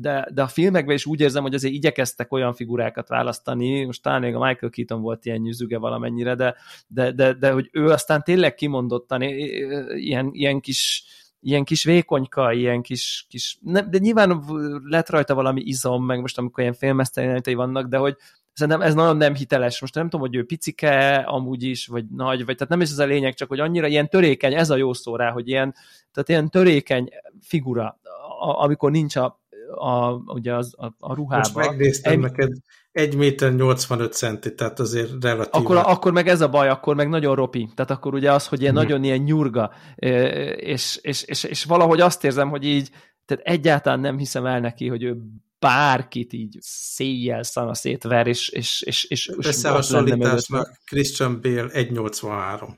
de, de a filmekben is úgy érzem, hogy azért igyekeztek olyan figurákat választani, most talán még a Michael Keaton volt ilyen nyűzüge valamennyire, de, de, de, de hogy ő aztán tényleg kimondottan ilyen, ilyen kis ilyen kis vékonyka, ilyen kis, kis nem, de nyilván lett rajta valami izom, meg most amikor ilyen filmesztelenítei vannak, de hogy szerintem ez nagyon nem hiteles. Most nem tudom, hogy ő picike amúgy is, vagy nagy, vagy tehát nem is ez a lényeg, csak hogy annyira ilyen törékeny, ez a jó szó rá, hogy ilyen, tehát ilyen törékeny figura, a, amikor nincs a, a, ugye az, a, a ruhában. Most megnéztem egy, neked, 1 méter 85 centi, tehát azért relatív. Akkor, akkor meg ez a baj, akkor meg nagyon ropi. Tehát akkor ugye az, hogy ilyen hmm. nagyon ilyen nyurga, és, és, és, és valahogy azt érzem, hogy így, tehát egyáltalán nem hiszem el neki, hogy ő bárkit így széjjel szana szétver, és, és, és, és Összehasonlításnak Christian Bale 1,83.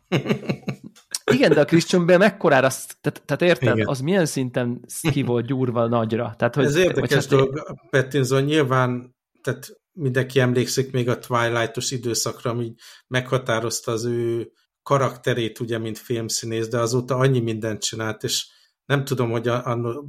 Igen, de a Christian Bale mekkorára, tehát, tehát érted, Igen. az milyen szinten ki volt gyúrva nagyra? Tehát, hogy, Ez érdekes hát dolog, én... Pattinson nyilván, tehát mindenki emlékszik még a Twilight-os időszakra, ami meghatározta az ő karakterét, ugye, mint filmszínész, de azóta annyi mindent csinált, és nem tudom, hogy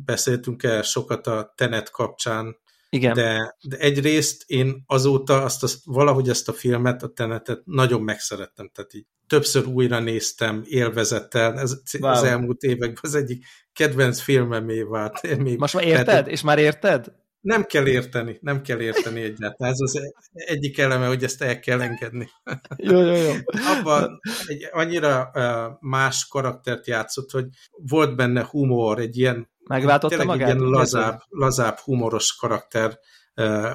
beszéltünk-e sokat a Tenet kapcsán, igen. De, de egyrészt én azóta azt a, valahogy ezt a filmet, a Tenetet nagyon megszerettem, tehát így többször újra néztem élvezettel, ez wow. az elmúlt években az egyik kedvenc filmemé vált. Most már érted? Tehát, és már érted? Nem kell érteni, nem kell érteni egyáltalán. Ez az egyik eleme, hogy ezt el kell engedni. *laughs* Jó, jó, jó. Abban egy annyira más karaktert játszott, hogy volt benne humor, egy ilyen Megváltotta magát? Egy ilyen lazább, lazább, humoros karakter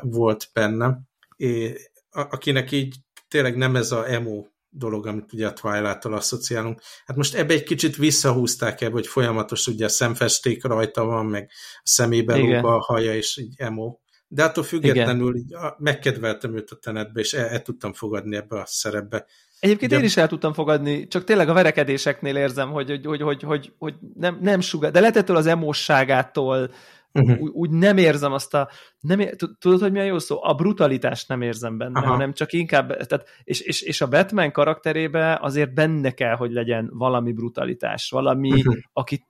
volt benne, és akinek így tényleg nem ez a emo dolog, amit ugye a Twilight-tal asszociálunk. Hát most ebbe egy kicsit visszahúzták ebbe, hogy folyamatos ugye a szemfesték rajta van, meg a szemébe lóg a haja, és így emo. De attól függetlenül így, megkedveltem őt a tenetbe, és el, el tudtam fogadni ebbe a szerepbe. Egyébként én is el tudtam fogadni, csak tényleg a verekedéseknél érzem, hogy, hogy, hogy, hogy, hogy, hogy nem, nem sugár, de letettől az emósságától, uh-huh. úgy, úgy nem érzem azt a, nem ér, tudod, hogy milyen jó szó? A brutalitást nem érzem benne, Aha. hanem csak inkább, tehát, és, és, és a Batman karakterébe azért benne kell, hogy legyen valami brutalitás, valami, uh-huh. akit,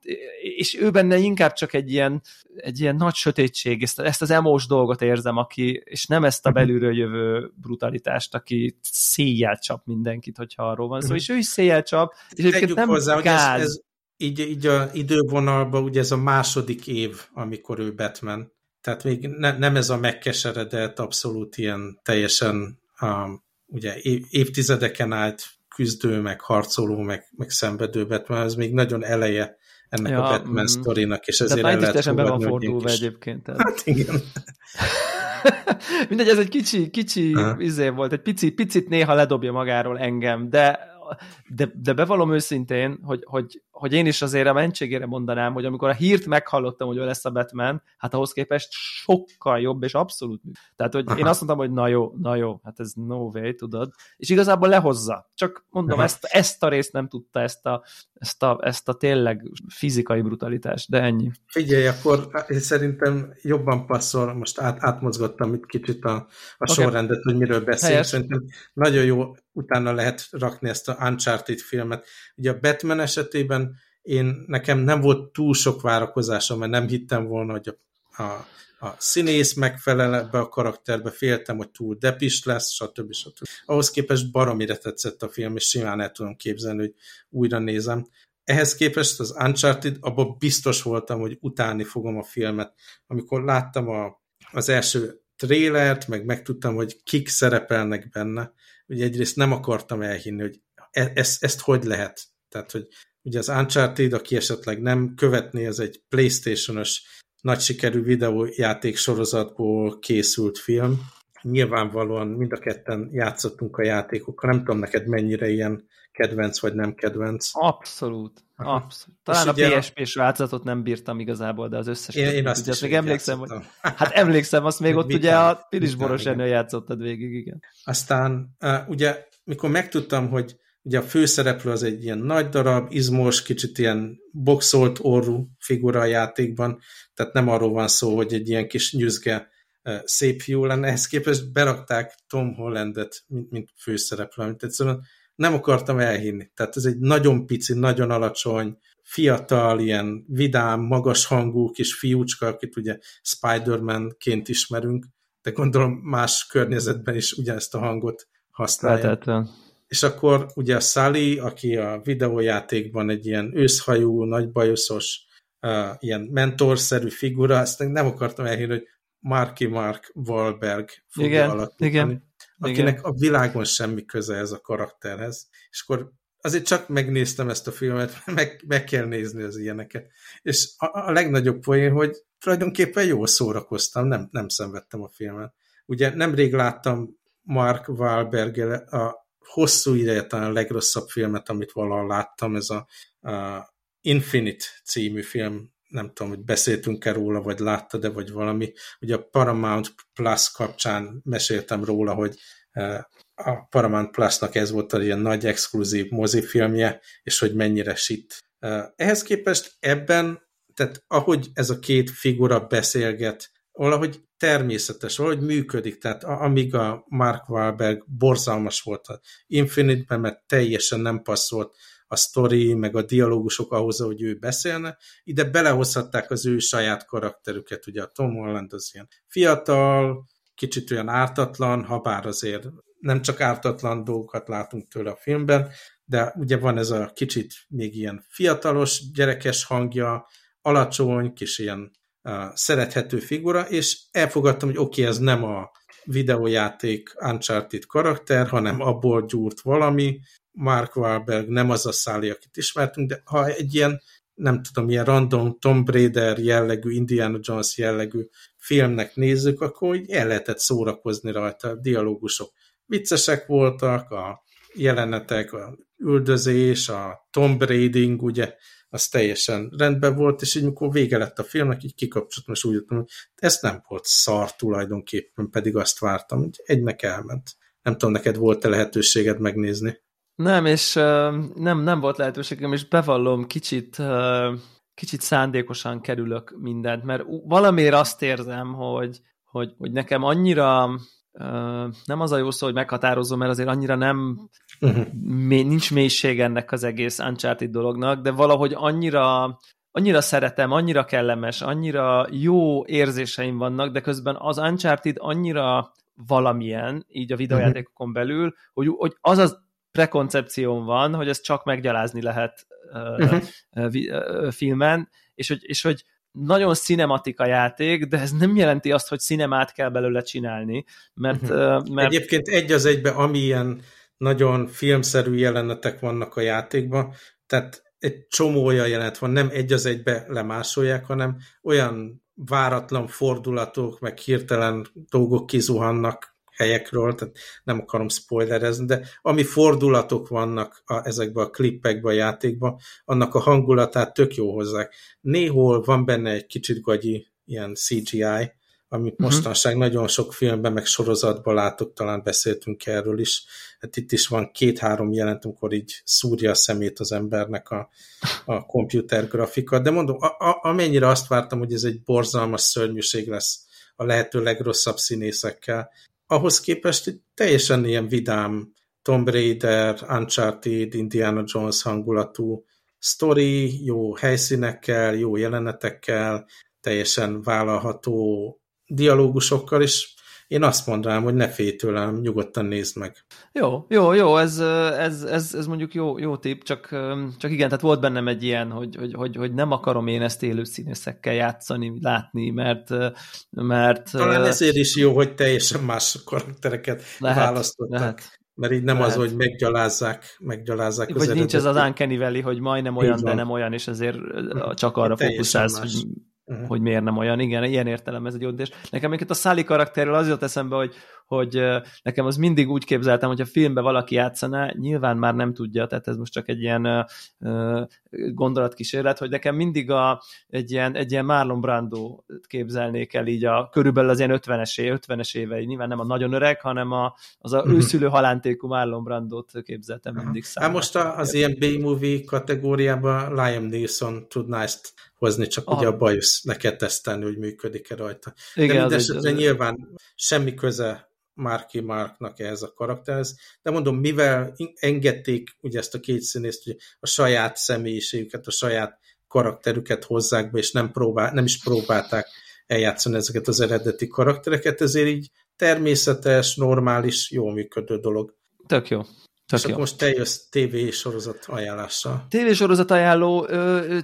és ő benne inkább csak egy ilyen, egy ilyen nagy sötétség, ezt, ezt az emós dolgot érzem, aki, és nem ezt a belülről jövő brutalitást, aki széjjel csap mindenkit, hogyha arról van szó, uh-huh. és ő is széjjel csap, és egyébként nem hozzá, gáz. Hogy ez, ez így, így a idővonalban ugye ez a második év, amikor ő Batman. Tehát még ne, nem ez a megkeseredett, abszolút ilyen teljesen um, ugye év, évtizedeken át küzdő, meg harcoló, meg, meg szenvedő Batman, ez még nagyon eleje ennek ja, a Batman mm. sztorinak, és ezért el lehet fogadni, be van fordulva is... egyébként. Tehát. Hát igen. *laughs* Mindegy, ez egy kicsi, kicsi izé volt, egy pici, picit néha ledobja magáról engem, de de, de bevallom őszintén, hogy, hogy, hogy én is azért a mentségére mondanám, hogy amikor a hírt meghallottam, hogy ő lesz a Batman, hát ahhoz képest sokkal jobb, és abszolút. Tehát, hogy én *laughs* azt mondtam, hogy na jó, na jó, hát ez no way, tudod. És igazából lehozza. Csak mondom, ezt, ezt a részt nem tudta, ezt a, ezt a, ezt a tényleg fizikai brutalitást, de ennyi. Figyelj, akkor szerintem jobban passzol, most át, átmozgattam itt kicsit a, a okay. sorrendet, hogy miről beszélünk. Szerintem nagyon jó utána lehet rakni ezt a Uncharted filmet. Ugye a Batman esetében én nekem nem volt túl sok várakozásom, mert nem hittem volna, hogy a, a, a színész megfelel ebbe a karakterbe, féltem, hogy túl depis lesz, stb. stb. Ahhoz képest baromire tetszett a film, és simán el tudom képzelni, hogy újra nézem. Ehhez képest az Uncharted, abban biztos voltam, hogy utálni fogom a filmet. Amikor láttam a, az első trélert, meg megtudtam, hogy kik szerepelnek benne, ugye egyrészt nem akartam elhinni, hogy e, ezt, ezt hogy lehet. Tehát, hogy ugye az Uncharted, aki esetleg nem követné, ez egy Playstation-os nagy sikerű videójáték sorozatból készült film. Nyilvánvalóan mind a ketten játszottunk a játékokkal, nem tudom neked mennyire ilyen kedvenc vagy nem kedvenc. Abszolút. Abszolút. Talán a PSP-s változatot nem bírtam igazából, de az összes. Én, én azt is még emlékszem, hogy, *laughs* hát emlékszem, azt még ott ugye a Pilis Boros játszottad végig, igen. Aztán uh, ugye, mikor megtudtam, hogy ugye a főszereplő az egy ilyen nagy darab, izmos, kicsit ilyen boxolt orrú figura a játékban, tehát nem arról van szó, hogy egy ilyen kis nyüzge szép fiú lenne, ehhez képest berakták Tom Hollandet, mint, mint főszereplő, amit egyszerűen nem akartam elhinni. Tehát ez egy nagyon pici, nagyon alacsony, fiatal, ilyen vidám, magas hangú kis fiúcska, akit ugye Spider-Man-ként ismerünk, de gondolom más környezetben is ugyanezt a hangot használja. Lehetetlen. És akkor ugye a Sally, aki a videójátékban egy ilyen őszhajú, nagybajuszos, uh, ilyen mentorszerű figura, ezt nem akartam elhinni, hogy Marky Mark Wahlberg fogja igen, alakítani. Igen akinek Igen. a világon semmi köze ez a karakterhez. És akkor azért csak megnéztem ezt a filmet, *laughs* meg, meg kell nézni az ilyeneket. És a, a legnagyobb poén, hogy tulajdonképpen jól szórakoztam, nem, nem szenvedtem a filmet. Ugye nemrég láttam Mark wahlberg a hosszú ideje talán a legrosszabb filmet, amit valahol láttam, ez a, a Infinite című film, nem tudom, hogy beszéltünk-e róla, vagy látta-e, vagy valami. Ugye a Paramount Plus kapcsán meséltem róla, hogy eh, a Paramount Plus-nak ez volt a ilyen nagy exkluzív mozifilmje, és hogy mennyire sit. Eh, ehhez képest ebben, tehát ahogy ez a két figura beszélget, valahogy természetes, valahogy működik, tehát amíg a Mark Wahlberg borzalmas volt a Infinite-ben, mert teljesen nem passzolt a sztori, meg a dialógusok ahhoz, hogy ő beszélne. Ide belehozhatták az ő saját karakterüket, ugye a Tom Holland az ilyen fiatal, kicsit olyan ártatlan, ha bár azért nem csak ártatlan dolgokat látunk tőle a filmben, de ugye van ez a kicsit még ilyen fiatalos, gyerekes hangja, alacsony, kis ilyen uh, szerethető figura, és elfogadtam, hogy oké, okay, ez nem a videójáték Uncharted karakter, hanem abból gyúrt valami, Mark Wahlberg nem az a szállé, akit ismertünk, de ha egy ilyen, nem tudom, ilyen random Tom Raider jellegű, Indiana Jones jellegű filmnek nézzük, akkor így el lehetett szórakozni rajta, a dialógusok viccesek voltak, a jelenetek, a üldözés, a tomb raiding, ugye, az teljesen rendben volt, és így mikor vége lett a filmnek, így kikapcsoltam, és úgy jöttem, hogy ez nem volt szar tulajdonképpen, pedig azt vártam, hogy egynek elment. Nem tudom, neked volt-e lehetőséged megnézni? Nem, és nem, nem volt lehetőségem, és bevallom, kicsit, kicsit szándékosan kerülök mindent, mert valamiért azt érzem, hogy, hogy, hogy nekem annyira nem az a jó szó, hogy meghatározom, mert azért annyira nem uh-huh. mély, nincs mélység ennek az egész Uncharted dolognak, de valahogy annyira annyira szeretem, annyira kellemes, annyira jó érzéseim vannak, de közben az Uncharted annyira valamilyen, így a videójátékokon mhm. belül, hogy, hogy az az prekoncepcióm van, hogy ezt csak meggyalázni lehet uh-huh. uh, filmen, és hogy, és hogy nagyon cinematika játék, de ez nem jelenti azt, hogy cinemát kell belőle csinálni, mert... Uh-huh. mert... Egyébként egy az egybe, amilyen nagyon filmszerű jelenetek vannak a játékban, tehát egy csomó olyan jelenet van, nem egy az egybe lemásolják, hanem olyan váratlan fordulatok, meg hirtelen dolgok kizuhannak helyekről, tehát nem akarom spoilerezni, de ami fordulatok vannak a, ezekben a klippekben, a játékban, annak a hangulatát tök jó hozzák. Néhol van benne egy kicsit gagyi ilyen CGI, amit uh-huh. mostanság nagyon sok filmben, meg sorozatban látok, talán beszéltünk erről is. Hát itt is van két-három jelent, amikor így szúrja a szemét az embernek a, a komputer grafika. De mondom, a, a, amennyire azt vártam, hogy ez egy borzalmas szörnyűség lesz a lehető legrosszabb színészekkel, ahhoz képest teljesen ilyen vidám Tomb Raider, Uncharted, Indiana Jones hangulatú sztori, jó helyszínekkel, jó jelenetekkel, teljesen vállalható dialógusokkal, és én azt mondanám, hogy ne félj tőlem, nyugodtan nézd meg. Jó, jó, jó, ez, ez, ez, ez mondjuk jó, jó tipp, csak, csak igen, tehát volt bennem egy ilyen, hogy, hogy, hogy, hogy nem akarom én ezt élő színészekkel játszani, látni, mert... mert Talán ezért is jó, hogy teljesen más karaktereket lehet, választottak. Lehet. Mert így nem Lehet. az, hogy meggyalázzák, meggyalázzák Vagy az nincs ez az Uncanny Valley, hogy majdnem olyan, de nem olyan, és ezért csak arra fókuszálsz, hogy uh-huh. hogy miért nem olyan. Igen, ilyen értelem ez egy döntés. Nekem még a Sally karakterről az jött eszembe, hogy, hogy nekem az mindig úgy képzeltem, hogy a filmbe valaki játszaná, nyilván már nem tudja, tehát ez most csak egy ilyen gondolatkísérlet, hogy nekem mindig a, egy, ilyen, egy ilyen Marlon Brando képzelnék el így a körülbelül az ilyen 50-es, 50-es évei, nyilván nem a nagyon öreg, hanem a, az a uh-huh. őszülő halántékú Marlon Brandot képzeltem mindig számomra. Hát most az ilyen B-movie kategóriában Liam Neeson tudná ezt hozni, csak Aha. ugye a bajusz le kell tesztelni, hogy működik-e rajta. Igen, De mindesetre nyilván semmi köze Marky Marknak ehhez a karakterhez, de mondom, mivel engedték ugye ezt a két színészt, hogy a saját személyiségüket, a saját karakterüket hozzák be, és nem, próbál, nem is próbálták eljátszani ezeket az eredeti karaktereket, ezért így természetes, normális, jó működő dolog. Tök jó. Tök És jó. most te jössz TV sorozat ajánlással. TV sorozat ajánló,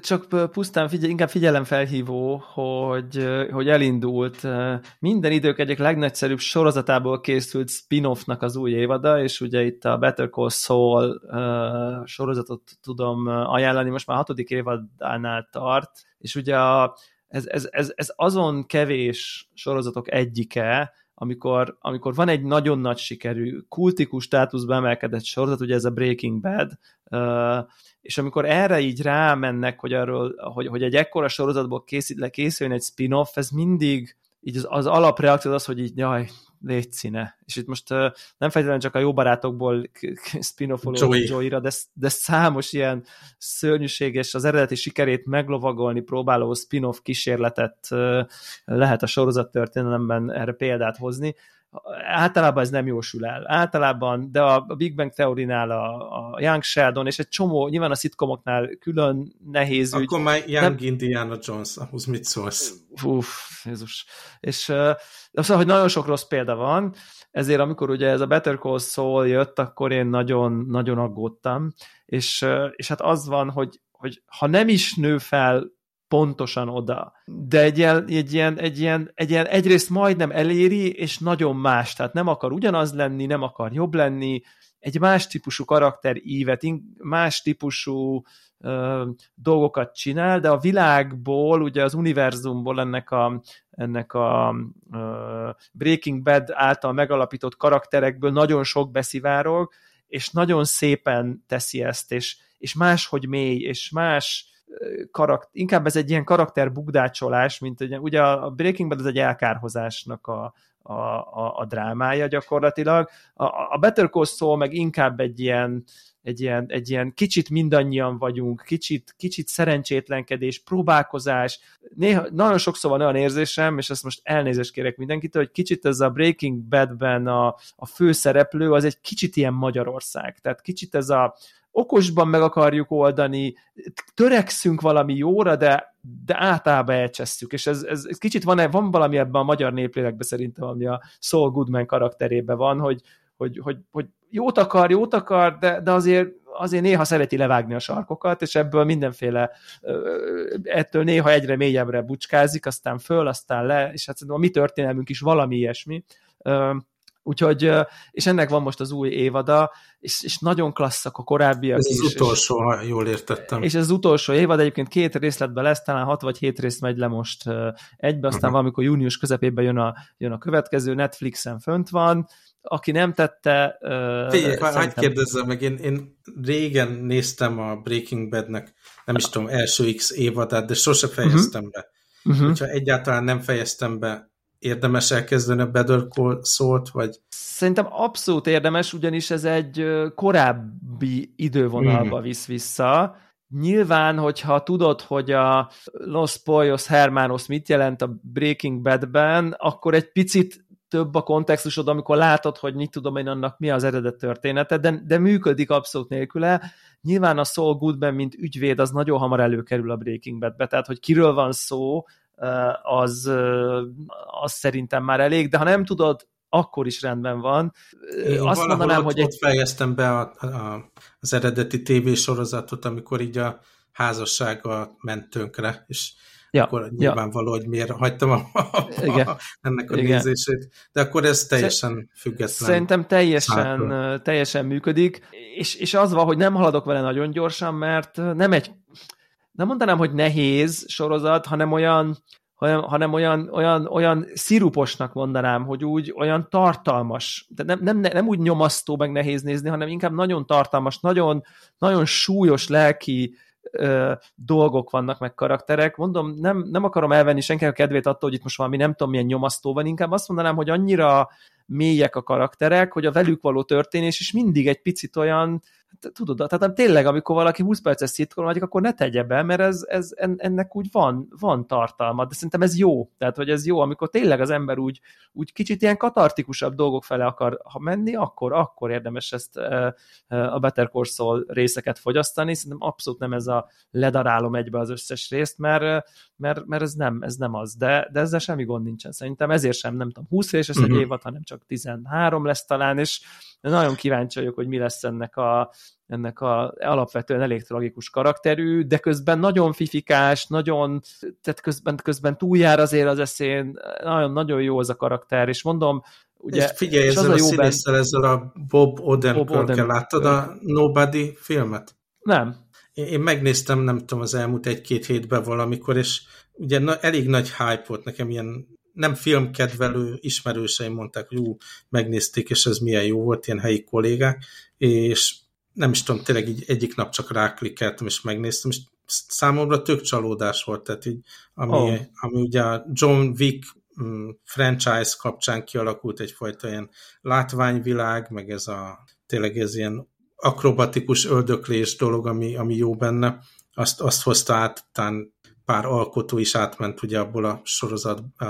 csak pusztán figyel, inkább figyelemfelhívó, hogy, hogy elindult minden idők egyik legnagyszerűbb sorozatából készült spin-offnak az új évada, és ugye itt a Better Call Saul sorozatot tudom ajánlani, most már hatodik évadánál tart, és ugye a, ez, ez, ez, ez azon kevés sorozatok egyike, amikor, amikor van egy nagyon nagy sikerű, kultikus státuszba emelkedett sorozat, ugye ez a Breaking Bad, és amikor erre így rámennek, hogy, arról, hogy, hogy egy ekkora sorozatból készít, készüljön egy spin-off, ez mindig így az, az alapreakció az, hogy így jaj, légy színe. És itt most nem feltétlenül csak a jó barátokból spin-offoló Joey-ra, de, de számos ilyen szörnyűséges, az eredeti sikerét meglovagolni próbáló spin-off kísérletet lehet a sorozat történelemben erre példát hozni általában ez nem jósul el. Általában, de a Big Bang Theory-nál a, a Young Sheldon, és egy csomó, nyilván a szitkomoknál külön nehéz Akkor ügy. Akkor már Young nem... Indiana Jones, ahhoz mit szólsz? Uff, Jézus. És uh, szóval, hogy nagyon sok rossz példa van, ezért amikor ugye ez a Better Call Saul jött, akkor én nagyon, nagyon aggódtam, és, uh, és hát az van, hogy, hogy ha nem is nő fel pontosan oda. De egy ilyen, egy ilyen, egy ilyen, egy ilyen egyrészt majdnem eléri, és nagyon más, tehát nem akar ugyanaz lenni, nem akar jobb lenni, egy más típusú karakter ívet, más típusú ö, dolgokat csinál, de a világból, ugye az univerzumból ennek a, ennek a ö, Breaking Bad által megalapított karakterekből nagyon sok beszivárog, és nagyon szépen teszi ezt, és, és máshogy mély, és más karakter, inkább ez egy ilyen karakter bugdácsolás, mint ugye, ugye a Breaking Bad ez egy elkárhozásnak a, a, a, a drámája gyakorlatilag. A, a Better Call Saul meg inkább egy ilyen, egy ilyen, egy ilyen kicsit mindannyian vagyunk, kicsit, kicsit szerencsétlenkedés, próbálkozás. Néha, nagyon sokszor van olyan érzésem, és ezt most elnézést kérek mindenkitől, hogy kicsit ez a Breaking Badben a, a főszereplő, az egy kicsit ilyen Magyarország. Tehát kicsit ez a, okosban meg akarjuk oldani, törekszünk valami jóra, de, de általában elcsesszük, és ez, ez, ez kicsit van, van valami ebben a magyar néplélekben szerintem, ami a Saul Goodman karakterében van, hogy, hogy, hogy, hogy jót akar, jót akar, de, de azért, azért néha szereti levágni a sarkokat, és ebből mindenféle, ettől néha egyre mélyebbre bucskázik, aztán föl, aztán le, és hát a mi történelmünk is valami ilyesmi. Úgyhogy, és ennek van most az új évada, és, és nagyon klasszak a korábbiak Ez is. az utolsó, ha jól értettem. És ez az utolsó évad, egyébként két részletben lesz, talán hat vagy hét rész megy le most egybe, aztán uh-huh. valamikor június közepében jön a, jön a következő, Netflixen fönt van, aki nem tette... Uh, Figyelj, szerintem... hagyd kérdezzem meg, én, én régen néztem a Breaking Badnek, nem is tudom, első X évadát, de sose fejeztem uh-huh. be. Uh-huh. Hogyha egyáltalán nem fejeztem be, érdemes elkezdeni a Better Call szót, vagy? Szerintem abszolút érdemes, ugyanis ez egy korábbi idővonalba mm. visz vissza. Nyilván, hogyha tudod, hogy a Los Poyos Hermanos mit jelent a Breaking Badben, akkor egy picit több a kontextusod, amikor látod, hogy mit tudom én annak mi az eredet története, de, de működik abszolút nélküle. Nyilván a Saul Goodman, mint ügyvéd, az nagyon hamar előkerül a Breaking Badbe, tehát hogy kiről van szó, az, az szerintem már elég, de ha nem tudod, akkor is rendben van. Én Azt mondanám, ott, hogy... Ott fejeztem be a, a, az eredeti tévésorozatot, amikor így a házassága ment tönkre, és ja, akkor nyilvánvaló, ja. hogy miért hagytam a, a, Igen. ennek a Igen. nézését. De akkor ez teljesen független. Szerintem teljesen, teljesen működik, és, és az van, hogy nem haladok vele nagyon gyorsan, mert nem egy nem mondanám, hogy nehéz sorozat, hanem olyan, hanem, hanem olyan, olyan, olyan sziruposnak mondanám, hogy úgy olyan tartalmas, de nem, nem, nem úgy nyomasztó, meg nehéz nézni, hanem inkább nagyon tartalmas, nagyon, nagyon súlyos lelki ö, dolgok vannak, meg karakterek. Mondom, nem, nem akarom elvenni senkinek a kedvét attól, hogy itt most valami nem tudom milyen nyomasztó van, inkább azt mondanám, hogy annyira mélyek a karakterek, hogy a velük való történés is mindig egy picit olyan, tudod, tehát tényleg, amikor valaki 20 perces szitkom vagy, akkor ne tegye be, mert ez, ez, ennek úgy van, van tartalma, de szerintem ez jó, tehát hogy ez jó, amikor tényleg az ember úgy, úgy kicsit ilyen katartikusabb dolgok fele akar ha menni, akkor, akkor érdemes ezt a Better Call Saul részeket fogyasztani, szerintem abszolút nem ez a ledarálom egybe az összes részt, mert, mert, mert ez, nem, ez nem az, de, de ezzel semmi gond nincsen, szerintem ezért sem, nem tudom, 20 részes uh-huh. egy mhm. évad, hanem csak 13 lesz talán, és nagyon kíváncsi vagyok, hogy mi lesz ennek a, ennek a alapvetően elég tragikus karakterű, de közben nagyon fifikás, nagyon, tehát közben, közben túljár azért az eszén, nagyon-nagyon jó az a karakter, és mondom, Ugye, és figyelj, és ezzel a, a színésszel, ben... ezzel a Bob Odenkirk-kel láttad a Nobody filmet? Nem. Én, én megnéztem, nem tudom, az elmúlt egy-két hétben valamikor, és ugye na, elég nagy hype volt nekem ilyen nem filmkedvelő ismerőseim mondták, hogy ú, megnézték, és ez milyen jó volt, ilyen helyi kollégák, és nem is tudom, tényleg így egyik nap csak ráklikkeltem, és megnéztem, és számomra tök csalódás volt, tehát így, ami, oh. ami ugye a John Wick mm, franchise kapcsán kialakult egyfajta ilyen látványvilág, meg ez a tényleg ez ilyen akrobatikus öldöklés dolog, ami, ami jó benne, azt, azt hozta át, után pár alkotó is átment ugye abból a sorozat uh,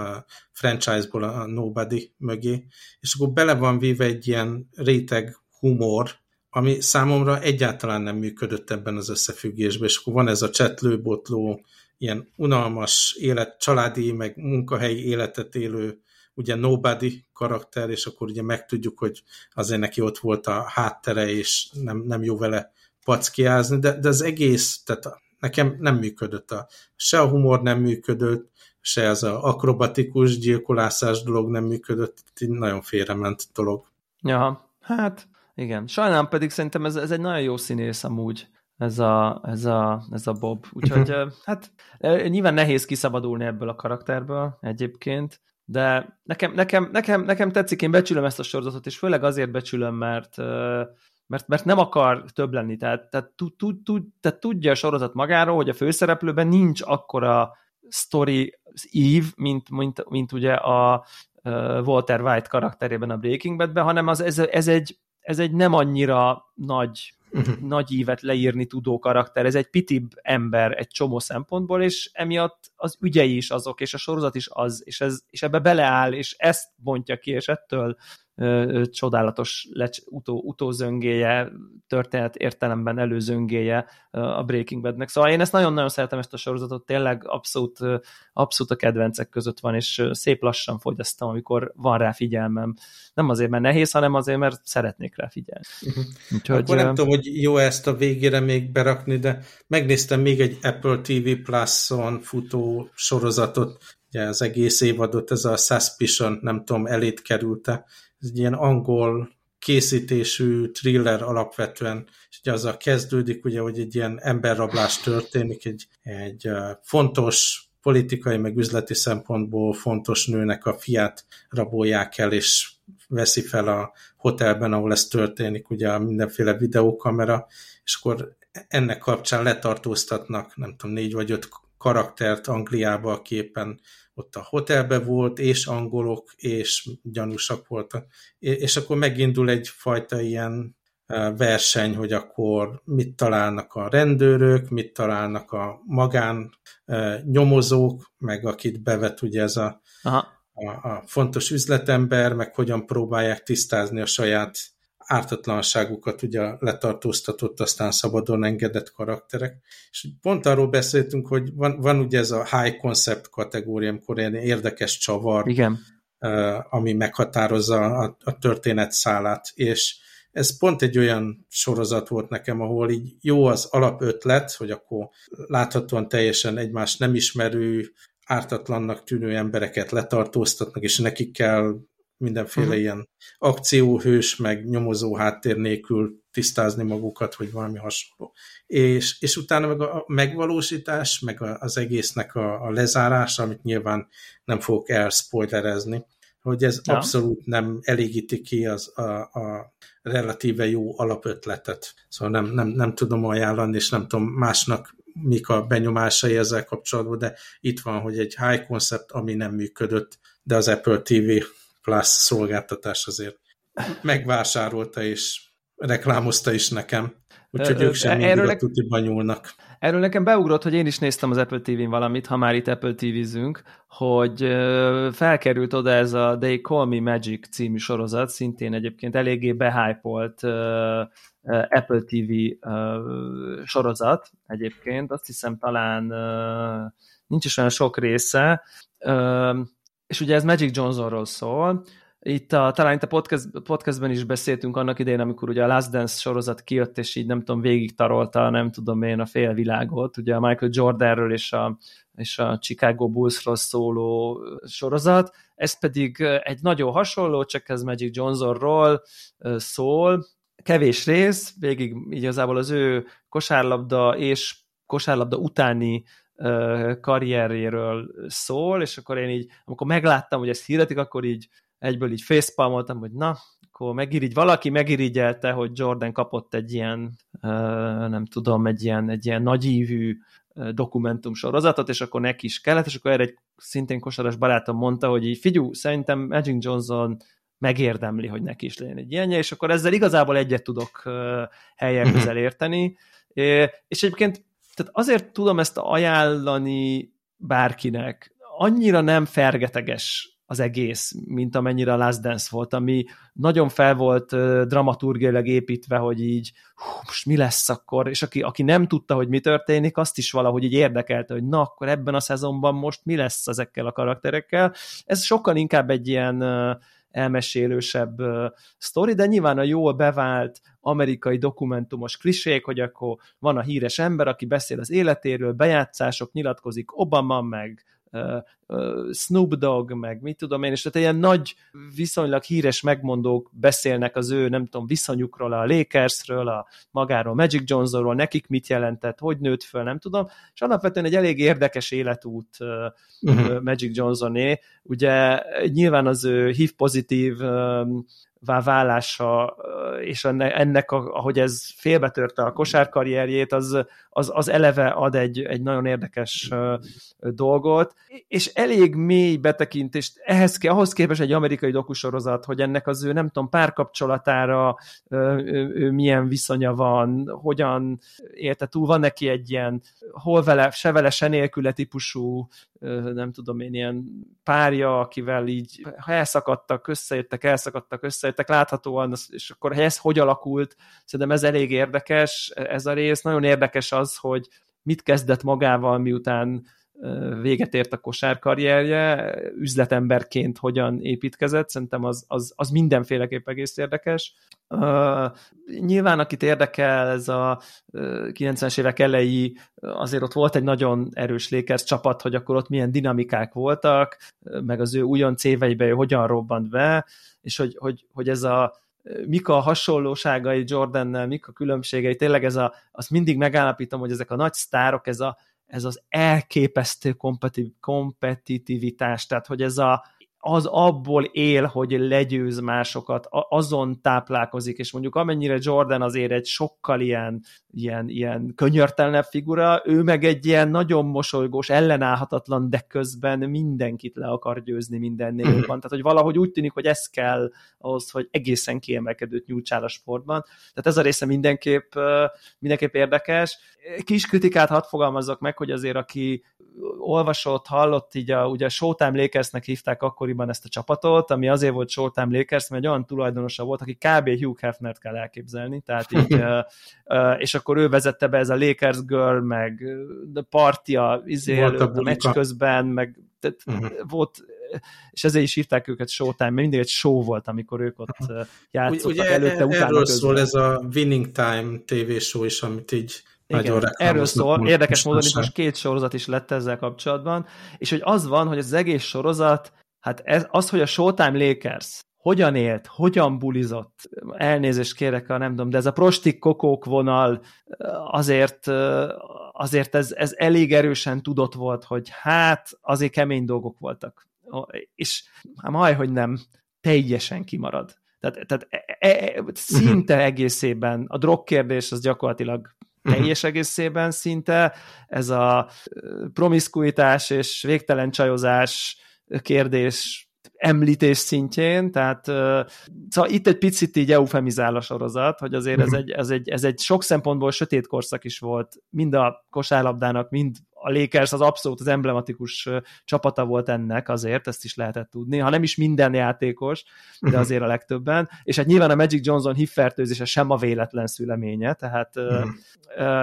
franchise-ból a Nobody mögé, és akkor bele van véve egy ilyen réteg humor, ami számomra egyáltalán nem működött ebben az összefüggésben, és akkor van ez a csetlőbotló, ilyen unalmas élet, családi, meg munkahelyi életet élő, ugye nobody karakter, és akkor ugye megtudjuk, hogy azért neki ott volt a háttere, és nem, nem jó vele packiázni, de, de az egész, tehát nekem nem működött. A, se a humor nem működött, se az a akrobatikus gyilkolászás dolog nem működött, nagyon félrement dolog. Ja, hát igen. Sajnálom pedig szerintem ez, ez egy nagyon jó színész amúgy, ez a, ez a, ez a Bob. Úgyhogy hát nyilván nehéz kiszabadulni ebből a karakterből egyébként, de nekem, nekem, nekem, nekem tetszik, én becsülöm ezt a sorozatot, és főleg azért becsülöm, mert mert, mert nem akar több lenni, tehát, tehát, tud, tud, tud, tehát tudja a sorozat magáról, hogy a főszereplőben nincs akkora story ív, mint, mint, mint ugye a Walter White karakterében a Breaking Badben, hanem az, ez, ez, egy, ez egy nem annyira nagy uh-huh. nagy ívet leírni tudó karakter, ez egy pitibb ember egy csomó szempontból, és emiatt az ügyei is azok, és a sorozat is az, és, ez, és ebbe beleáll, és ezt bontja ki, és ettől csodálatos lecs, utó, utózöngéje, történet értelemben előzöngéje a Breaking Badnek. Szóval én ezt nagyon-nagyon szeretem ezt a sorozatot, tényleg abszolút, abszolút a kedvencek között van, és szép lassan fogyasztam, amikor van rá figyelmem. Nem azért, mert nehéz, hanem azért, mert szeretnék rá figyelni. Uh-huh. Úgyhogy, Akkor nem tudom, hogy jó ezt a végére még berakni, de megnéztem még egy Apple TV Plus-on futó sorozatot, ugye az egész évadot, ez a Suspicion, nem tudom, elét került-e, ez egy ilyen angol készítésű thriller alapvetően, és ugye azzal kezdődik, ugye, hogy egy ilyen emberrablás történik, egy, egy fontos politikai, meg üzleti szempontból fontos nőnek a fiát rabolják el, és veszi fel a hotelben, ahol ez történik, ugye mindenféle videókamera, és akkor ennek kapcsán letartóztatnak, nem tudom, négy vagy öt karaktert Angliába, aki éppen ott a hotelbe volt, és angolok, és gyanúsak voltak. És akkor megindul egyfajta ilyen e, verseny, hogy akkor mit találnak a rendőrök, mit találnak a magán e, nyomozók, meg akit bevet ugye ez a, Aha. a, a fontos üzletember, meg hogyan próbálják tisztázni a saját ártatlanságukat ugye letartóztatott, aztán szabadon engedett karakterek. És pont arról beszéltünk, hogy van, van ugye ez a high concept kategória, amikor ilyen érdekes csavar, Igen. ami meghatározza a, a történet szálát, és ez pont egy olyan sorozat volt nekem, ahol így jó az alapötlet, hogy akkor láthatóan teljesen egymást nem ismerő, ártatlannak tűnő embereket letartóztatnak, és nekik kell mindenféle uh-huh. ilyen akcióhős, meg nyomozó háttér nélkül tisztázni magukat, vagy valami hasonló. És, és utána meg a megvalósítás, meg az egésznek a, a lezárása, amit nyilván nem fogok elspoilerezni, hogy ez ja. abszolút nem elégíti ki az a, a relatíve jó alapötletet. Szóval nem, nem, nem tudom ajánlani, és nem tudom másnak mik a benyomásai ezzel kapcsolatban, de itt van, hogy egy high concept, ami nem működött, de az Apple TV Plus szolgáltatás azért megvásárolta és reklámozta is nekem. Úgyhogy ők sem mindig erről a tutiban nyúlnak. Erről nekem beugrott, hogy én is néztem az Apple TV-n valamit, ha már itt Apple TV-zünk, hogy felkerült oda ez a They Call Me Magic című sorozat, szintén egyébként eléggé behypolt Apple TV sorozat egyébként, azt hiszem talán nincs is olyan sok része, és ugye ez Magic Johnsonról szól, itt a, talán itt a podcast, podcastben is beszéltünk annak idején, amikor ugye a Last Dance sorozat kijött, és így nem tudom, végig tarolta, nem tudom én a fél világot, ugye a Michael Jordanről és a, és a Chicago Bullsról szóló sorozat, ez pedig egy nagyon hasonló, csak ez Magic Johnsonról szól, kevés rész, végig igazából az ő kosárlabda és kosárlabda utáni karrieréről szól, és akkor én így, amikor megláttam, hogy ezt hirdetik, akkor így egyből így facepalmoltam, hogy na, akkor megirigy, valaki megirigyelte, hogy Jordan kapott egy ilyen, nem tudom, egy ilyen, egy ilyen nagyívű dokumentum sorozatot, és akkor neki is kellett, és akkor erre egy szintén kosaras barátom mondta, hogy így figyú, szerintem Magic Johnson megérdemli, hogy neki is legyen egy ilyenje, és akkor ezzel igazából egyet tudok helyen mhm. közel érteni. És egyébként tehát azért tudom ezt ajánlani bárkinek, annyira nem fergeteges az egész, mint amennyire a Last Dance volt, ami nagyon fel volt uh, dramaturgiailag építve, hogy így hú, most mi lesz akkor, és aki, aki nem tudta, hogy mi történik, azt is valahogy így érdekelte, hogy na, akkor ebben a szezonban most mi lesz ezekkel a karakterekkel. Ez sokkal inkább egy ilyen uh, elmesélősebb sztori, de nyilván a jól bevált amerikai dokumentumos klisék, hogy akkor van a híres ember, aki beszél az életéről, bejátszások, nyilatkozik Obama, meg Snoop Dogg, meg mit tudom én, és tehát ilyen nagy, viszonylag híres megmondók beszélnek az ő, nem tudom, viszonyukról, a Lakersről, a magáról, Magic Johnsonról, nekik mit jelentett, hogy nőtt föl, nem tudom, és alapvetően egy elég érdekes életút uh-huh. Magic Johnsoné. Ugye nyilván az ő HIV pozitív válása, és ennek, ahogy ez félbetörte a kosárkarrierjét, az, az, az eleve ad egy, egy nagyon érdekes dolgot, és elég mély betekintést, ehhez, ahhoz képest egy amerikai dokusorozat, hogy ennek az ő, nem tudom, párkapcsolatára ő, ő milyen viszonya van, hogyan élte túl, van neki egy ilyen hol vele, se vele, se nélküle típusú nem tudom én, ilyen párja, akivel így elszakadtak, összeértek, elszakadtak, összeértek, láthatóan, és akkor ez hogy alakult, szerintem ez elég érdekes, ez a rész. Nagyon érdekes az, hogy mit kezdett magával, miután véget ért a kosárkarrierje, üzletemberként hogyan építkezett, szerintem az, az, az mindenféleképp egész érdekes. Uh, nyilván, akit érdekel, ez a uh, 90-es évek elejé, azért ott volt egy nagyon erős Lakers csapat, hogy akkor ott milyen dinamikák voltak, meg az ő újon éveibe ő hogyan robbant be, és hogy, hogy, hogy ez a mik a hasonlóságai Jordannel, mik a különbségei, tényleg ez a, azt mindig megállapítom, hogy ezek a nagy sztárok, ez a, ez az elképesztő kompetitivitás, tehát hogy ez a, az abból él, hogy legyőz másokat, azon táplálkozik, és mondjuk amennyire Jordan azért egy sokkal ilyen, ilyen, ilyen könyörtelenebb figura, ő meg egy ilyen nagyon mosolygós, ellenállhatatlan, de közben mindenkit le akar győzni mindennél jobban. Tehát, hogy valahogy úgy tűnik, hogy ez kell ahhoz, hogy egészen kiemelkedőt nyújtsál a sportban. Tehát ez a része mindenképp, mindenképp érdekes. Kis kritikát hadd fogalmazzak meg, hogy azért aki olvasott, hallott, így a, ugye a Showtime Lakersnek hívták akkoriban ezt a csapatot, ami azért volt Showtime Lakers, mert egy olyan tulajdonosa volt, aki kb. Hugh Hefnert kell elképzelni, tehát így, *laughs* és akkor ő vezette be ez a Lakers Girl, meg a partia izé a, a meccs közben, meg tehát uh-huh. volt és ezért is hívták őket Showtime, mert mindig egy show volt, amikor ők ott játszottak Ugye, előtte, utána Erről közben. szól ez a Winning Time TV show is, amit így igen, erről szól, érdekes módon itt most két sorozat is lett ezzel kapcsolatban, és hogy az van, hogy az egész sorozat, hát ez, az, hogy a Showtime Lakers hogyan élt, hogyan bulizott, elnézést kérek, a nem tudom, de ez a prostik kokók vonal azért, azért ez, ez elég erősen tudott volt, hogy hát azért kemény dolgok voltak. És hát majd, hogy nem, teljesen kimarad. Tehát, tehát e, e, e szinte egészében a drog kérdés az gyakorlatilag Mhm. teljes egészében szinte, ez a promiszkuitás és végtelen csajozás kérdés említés szintjén, tehát szóval itt egy picit így eufemizál a sorozat, hogy azért ez mhm. egy, ez, egy, ez egy sok szempontból sötét korszak is volt, mind a kosárlabdának, mind a Lakers az abszolút az emblematikus csapata volt ennek azért, ezt is lehetett tudni, ha nem is minden játékos, de mhm. azért a legtöbben, és hát nyilván a Magic Johnson hívfertőzése sem a véletlen szüleménye, tehát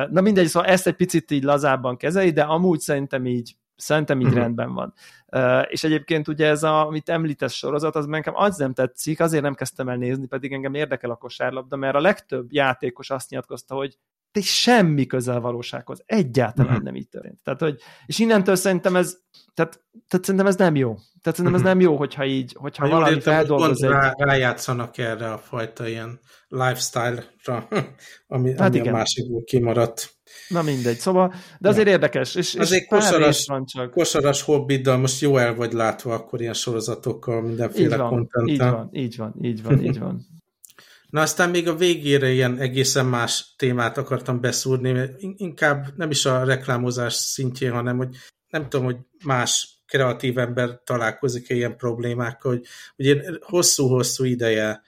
na mindegy, szóval ezt egy picit így lazábban kezeli, de amúgy szerintem így Szerintem így uh-huh. rendben van. Uh, és egyébként ugye ez, a, amit említesz sorozat, az nekem az nem tetszik, azért nem kezdtem el nézni, pedig engem érdekel a kosárlabda, mert a legtöbb játékos azt nyilatkozta, hogy de semmi közel valósághoz. Egyáltalán uh-huh. nem így történt. Tehát, hogy, és innentől szerintem ez, tehát, tehát szerintem ez nem jó. Tehát szerintem ez mhm. nem jó, hogyha így, hogyha ha valami feldolgoz egy... Rá, rájátszanak erre a fajta ilyen lifestyle-ra, *laughs* ami, hát ami igen. a másikból kimaradt. Na mindegy, szóval, de azért ja. érdekes. És, azért és kosaras, van csak. kosaras hobbiddal most jó el vagy látva akkor ilyen sorozatokkal, mindenféle kontenttel. Így van, így van, így van, így van. *laughs* *laughs* Na aztán még a végére ilyen egészen más témát akartam beszúrni, inkább nem is a reklámozás szintjén, hanem hogy nem tudom, hogy más kreatív ember találkozik -e ilyen problémákkal, hogy ugye hosszú-hosszú ideje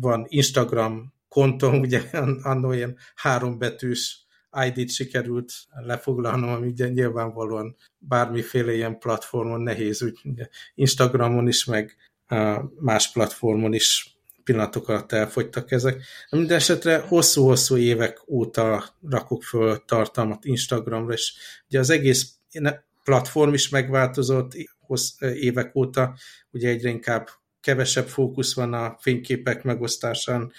van Instagram kontom, *laughs* ugye annó ilyen hárombetűs ID-t sikerült lefoglalnom, ami nyilvánvalóan bármiféle ilyen platformon nehéz, úgy Instagramon is, meg más platformon is pillanatok alatt elfogytak ezek. Minden esetre hosszú-hosszú évek óta rakok föl tartalmat Instagramra, és ugye az egész platform is megváltozott évek óta, ugye egyre inkább kevesebb fókusz van a fényképek megosztásán,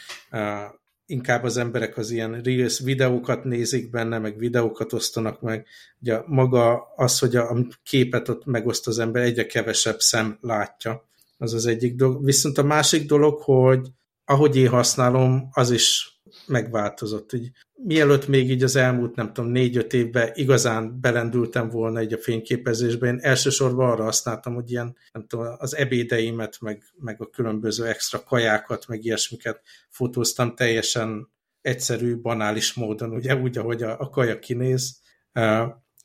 inkább az emberek az ilyen Reels videókat nézik benne, meg videókat osztanak meg. Ugye maga az, hogy a képet ott megoszt az ember, egyre kevesebb szem látja. Az az egyik dolog. Viszont a másik dolog, hogy ahogy én használom, az is megváltozott. Így, mielőtt még így az elmúlt, nem tudom, négy-öt évben igazán belendültem volna egy a fényképezésbe, én elsősorban arra használtam, hogy ilyen, nem tudom, az ebédeimet, meg, meg a különböző extra kajákat, meg ilyesmiket fotóztam teljesen egyszerű, banális módon, ugye úgy, ahogy a, a kaja kinéz,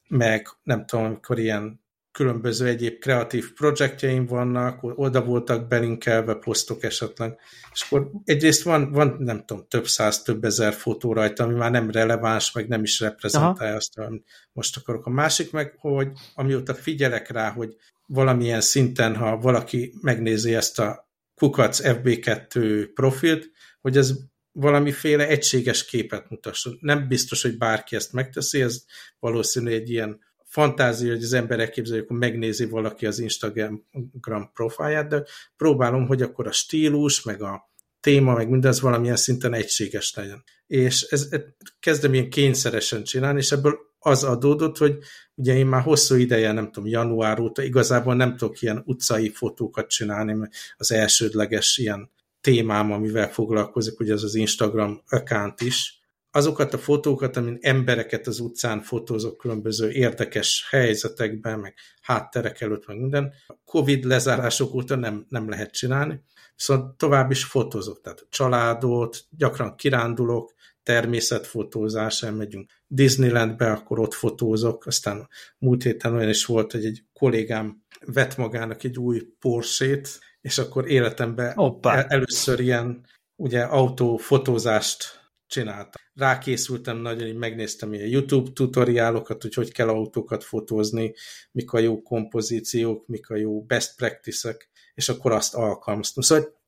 meg nem tudom, amikor ilyen különböző egyéb kreatív projektjeim vannak, oda voltak belinkelve posztok esetleg, és akkor egyrészt van, van nem tudom, több száz, több ezer fotó rajta, ami már nem releváns, meg nem is reprezentálja Aha. azt, amit most akarok. A másik meg, hogy amióta figyelek rá, hogy valamilyen szinten, ha valaki megnézi ezt a kukac FB2 profilt, hogy ez valamiféle egységes képet mutasson. Nem biztos, hogy bárki ezt megteszi, ez valószínű egy ilyen fantázia, hogy az ember elképzeljük, hogy megnézi valaki az Instagram profilját, de próbálom, hogy akkor a stílus, meg a téma, meg mindez valamilyen szinten egységes legyen. És ez, ez kezdem ilyen kényszeresen csinálni, és ebből az adódott, hogy ugye én már hosszú ideje, nem tudom, január óta igazából nem tudok ilyen utcai fotókat csinálni, mert az elsődleges ilyen témám, amivel foglalkozik, ugye az az Instagram account is, azokat a fotókat, amin embereket az utcán fotózok különböző érdekes helyzetekben, meg hátterek előtt, meg minden. A Covid lezárások óta nem, nem lehet csinálni, viszont tovább is fotózok, tehát családot, gyakran kirándulok, természetfotózás, elmegyünk Disneylandbe, akkor ott fotózok, aztán múlt héten olyan is volt, hogy egy kollégám vett magának egy új Porsche-t, és akkor életemben el, először ilyen ugye autófotózást csináltam. Rákészültem nagyon, hogy megnéztem ilyen YouTube tutoriálokat, hogy hogy kell autókat fotózni, mik a jó kompozíciók, mik a jó best practice-ek, és akkor azt alkalmaztam. Szóval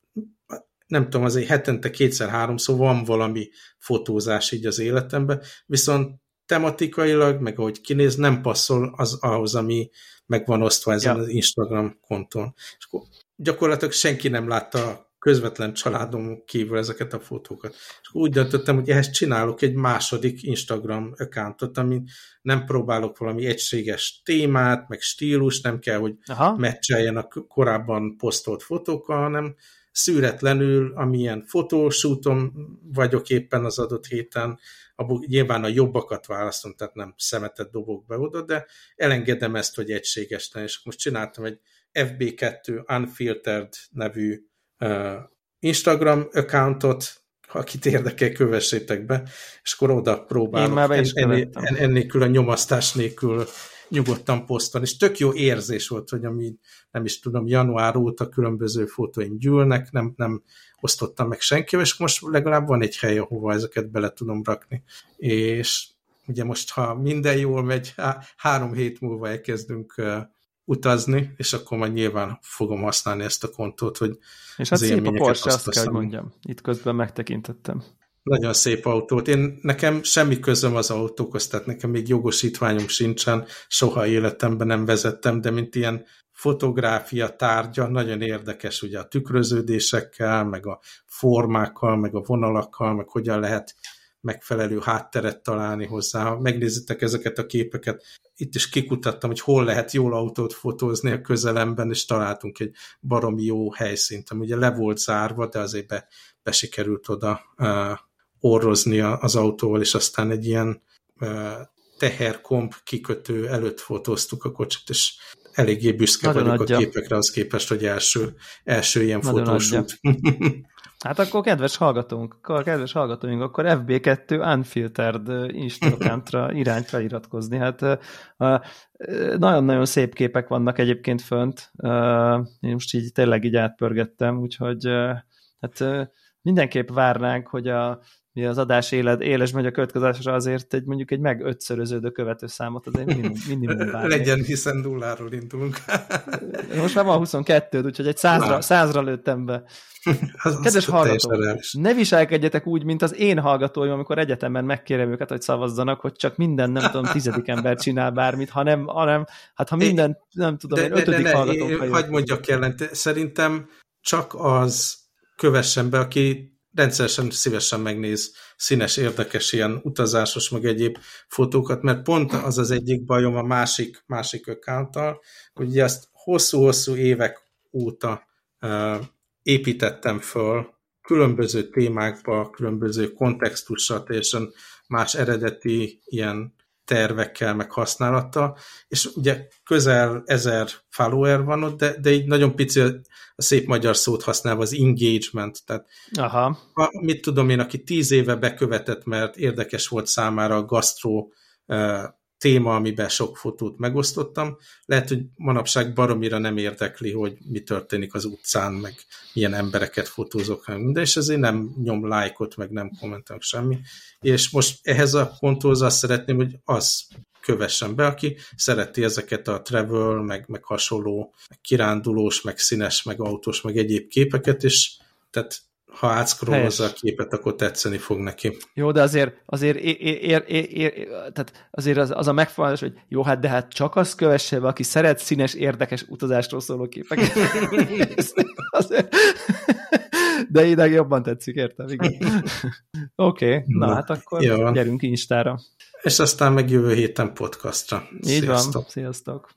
nem tudom, azért hetente kétszer-háromszor van valami fotózás így az életemben, viszont tematikailag, meg ahogy kinéz, nem passzol az ahhoz, ami meg van osztva ezen ja. az Instagram kontón. És akkor gyakorlatilag senki nem látta közvetlen családom kívül ezeket a fotókat. És úgy döntöttem, hogy ehhez csinálok egy második Instagram accountot, amin nem próbálok valami egységes témát, meg stílus, nem kell, hogy Aha. meccseljen a korábban posztolt fotókkal, hanem szűretlenül, amilyen fotósúton vagyok éppen az adott héten, abból nyilván a jobbakat választom, tehát nem szemetet dobok be oda, de elengedem ezt, hogy egységes legyen, és most csináltam egy FB2 Unfiltered nevű Instagram accountot, akit érdekel, kövessétek be, és akkor oda próbálok. Én már be is ennél, ennélkül a nyomasztás nélkül nyugodtan posztolni, és tök jó érzés volt, hogy ami nem is tudom, január óta különböző fotóim gyűlnek, nem, nem osztottam meg senkivel, és most legalább van egy hely, ahova ezeket bele tudom rakni. És ugye most, ha minden jól megy, há három hét múlva elkezdünk utazni, és akkor majd nyilván fogom használni ezt a kontót, hogy És hát szép a Porsche, azt kell, hogy mondjam. Itt közben megtekintettem. Nagyon szép autót. Én nekem semmi közöm az autókhoz, tehát nekem még jogosítványom sincsen, soha életemben nem vezettem, de mint ilyen fotográfia tárgya, nagyon érdekes ugye a tükröződésekkel, meg a formákkal, meg a vonalakkal, meg hogyan lehet megfelelő hátteret találni hozzá. Ha megnézitek ezeket a képeket, itt is kikutattam, hogy hol lehet jól autót fotózni a közelemben, és találtunk egy baromi jó helyszínt, ami ugye le volt zárva, de azért be, be sikerült oda uh, orrozni az autóval, és aztán egy ilyen uh, teherkomp kikötő előtt fotóztuk a kocsit, és eléggé büszke Nagyon vagyok adja. a képekre, az képest, hogy első, első ilyen Nagyon fotósút. *laughs* Hát akkor kedves hallgatónk, akkor kedves hallgatóink, akkor FB2 Unfiltered Instagramra *laughs* irány feliratkozni. Hát nagyon-nagyon szép képek vannak egyébként fönt. Én most így tényleg így átpörgettem, úgyhogy hát mindenképp várnánk, hogy a mi az adás élet, éles megy a következésre azért egy mondjuk egy meg ötszöröződő követő számot azért minimum, minimum. *laughs* Legyen, hiszen nulláról indulunk. *laughs* Most már van 22 úgyhogy egy százra, százra lőttem be. *laughs* az, Kedves hallgatók, ne viselkedjetek úgy, mint az én hallgatóim, amikor egyetemen megkérem őket, hogy szavazzanak, hogy csak minden, nem tudom, tizedik ember csinál bármit, hanem, hanem hát ha minden, nem tudom, de, ötödik de, de, hallgató. Hagyd mondjak jelent, szerintem csak az kövessen be, aki rendszeresen szívesen megnéz színes, érdekes ilyen utazásos, meg egyéb fotókat, mert pont az az egyik bajom a másik, másik accounttal, hogy ugye ezt hosszú-hosszú évek óta építettem föl különböző témákba, különböző kontextussal, teljesen más eredeti ilyen tervekkel, meg használata, és ugye közel ezer follower van ott, de, de így nagyon pici a, a szép magyar szót használva az engagement, tehát Aha. A, mit tudom én, aki tíz éve bekövetett, mert érdekes volt számára a gasztró téma, amiben sok fotót megosztottam. Lehet, hogy manapság baromira nem érdekli, hogy mi történik az utcán, meg milyen embereket fotózok, de és ezért nem nyom lájkot, meg nem kommentelek semmi. És most ehhez a ponthoz azt szeretném, hogy az kövessen be, aki szereti ezeket a travel, meg, meg hasonló, meg kirándulós, meg színes, meg autós, meg egyéb képeket, és tehát ha átszkrólozza a képet, akkor tetszeni fog neki. Jó, de azért, azért, ér, ér, ér, ér, tehát azért az, az a megfogalmazás, hogy jó, hát de hát csak az kövesse be, aki szeret színes, érdekes utazástól szóló képeket. *laughs* azért, de ideg jobban tetszik, értem? *laughs* Oké, okay, na, na hát akkor jó. gyerünk Instára. És aztán meg jövő héten podcastra. Így sziasztok. van, sziasztok!